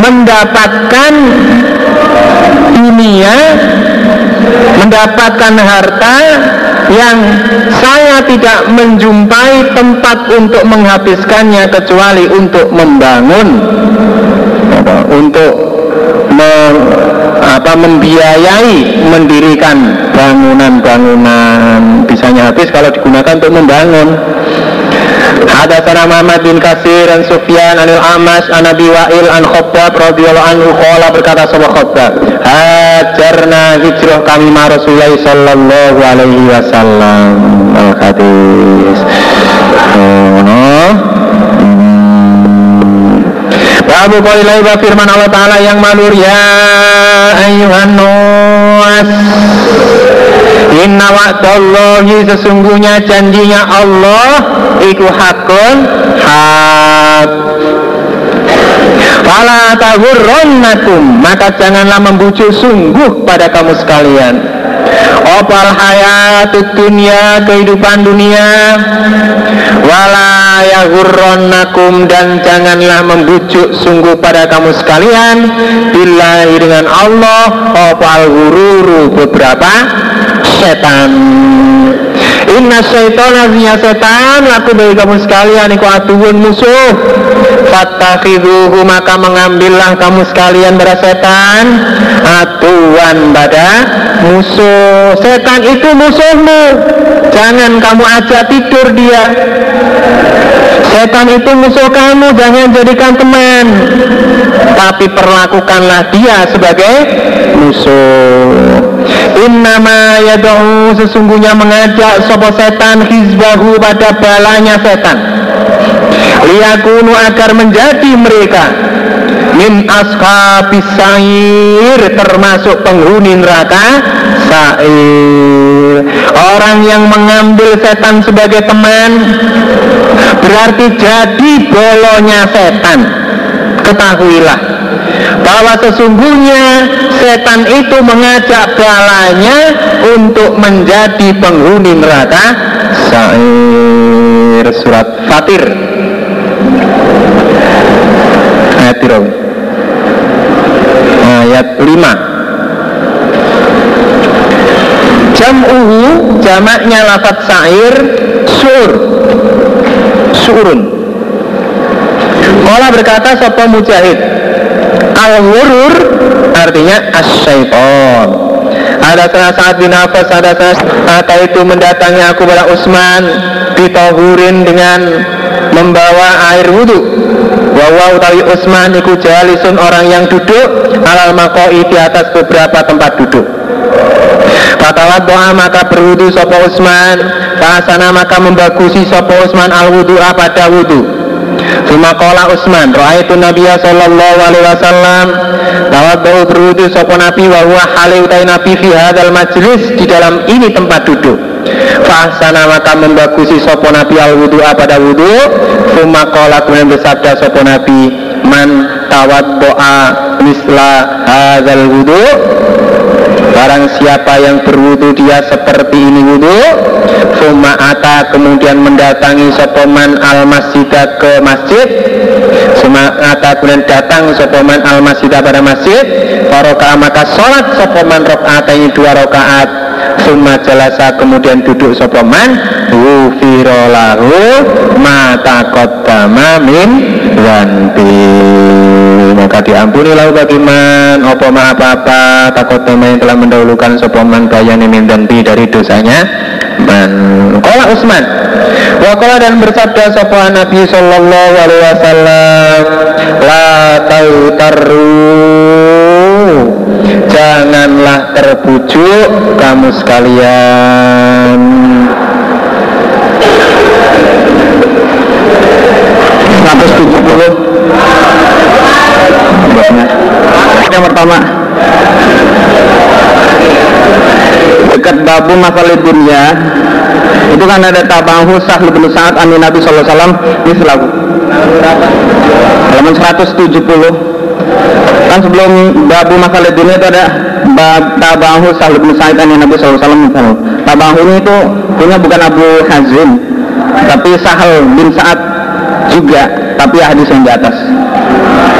mendapatkan dunia mendapatkan harta yang saya tidak menjumpai tempat untuk menghabiskannya kecuali untuk membangun. Untuk me, apa, membiayai mendirikan bangunan-bangunan. Bisanya habis kalau digunakan untuk membangun Hadatsana Muhammad bin Kasir dan Sufyan anil Amas an Abi Wa'il an Khabbab radhiyallahu anhu qala berkata sahabat Khabbab hajarna hijrah kami ma Rasulullah sallallahu alaihi wasallam al hadis oh, no. Babu wa firman Allah taala yang malur ya ayuhan nas Inna wa'dallahi sesungguhnya janjinya Allah iku hakun hak. Fala tahurronnakum maka janganlah membujuk sungguh pada kamu sekalian. Opal hayat dunia kehidupan dunia? Wala yahurronnakum dan janganlah membujuk sungguh pada kamu sekalian. Bila dengan Allah Opal gururu beberapa setan Inna syaitan artinya setan Laku bagi kamu sekalian Iku atuhun musuh. Fattakhidhuhu maka mengambillah kamu sekalian pada setan. Atuan pada musuh. Setan itu musuhmu. Jangan kamu ajak tidur dia. Setan itu musuh kamu Jangan jadikan teman. Tapi perlakukanlah dia sebagai musuh Innama yad'u sesungguhnya mengajak sopo setan hizbahu pada balanya setan. Liyakunu agar menjadi mereka Min ashabis sair termasuk penghuni neraka sair. Orang yang mengambil setan sebagai teman Berarti jadi bolonya setan. Ketahuilah bahwa sesungguhnya setan itu mengajak balanya untuk menjadi penghuni neraka. Sair surat Fatir. Ayat ayat 5 jam'uhu jamaknya lafat sair sur surun Kala berkata Sopo Mujahid Al-Wurur artinya as-syaiton ada salah saat bin Nafas ada saat itu mendatangi aku pada Utsman ditohurin dengan membawa air wudhu. Wawa utawi Utsman iku jalisun orang yang duduk alal makoi di atas beberapa tempat duduk. Fatawat doa maka berwudu sopo Utsman Fasana maka membagusi sopo Utsman al wudu'a pada wudu Sumakola Utsman, itu Nabi sallallahu alaihi wasallam Tawat bau berwudu sopo Nabi wa huwa hale utai Nabi fi hadal majlis di dalam ini tempat duduk. Fahsana maka membagusi sopo Nabi al wudu pada wudu. Sumakola kemudian bersabda sopo Nabi man tawat doa misla hadal wudu Barang siapa yang berwudu dia seperti ini wudu Fuma ata kemudian mendatangi sopoman al masjidah ke masjid. Suma ata kemudian datang sopoman al masjidah pada masjid. Faroka maka sholat sopoman rokaat ini dua rokaat Suma jalasa kemudian duduk sopoman Wufirolahu mata kodama min wanbi maka diampuni lahu bagiman opo ma apa-apa tema yang telah mendahulukan sopoman bayani min dari dosanya man. Kola Usman Wakola dan bersabda sopohan Nabi Sallallahu Alaihi Wasallam La taru terbujuk kamu sekalian. Puluh Yang pertama. Dekat babu masalah dunia. Itu kan ada tabahu sahlu bin sa'ad amin Nabi SAW Ini selalu. Halaman 170 Kan sebelum babu masalah dunia itu ada bab tabahu sahlu bin amin Nabi SAW Tabahu ini itu punya bukan Abu Hazim Tapi Sahal bin Sa'ad juga Tapi hadis yang di atas.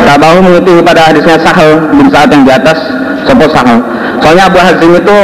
Tabahu mengikuti pada hadisnya Sahal bin Sa'ad yang di atas Sopo Sahal Soalnya Abu Hazim itu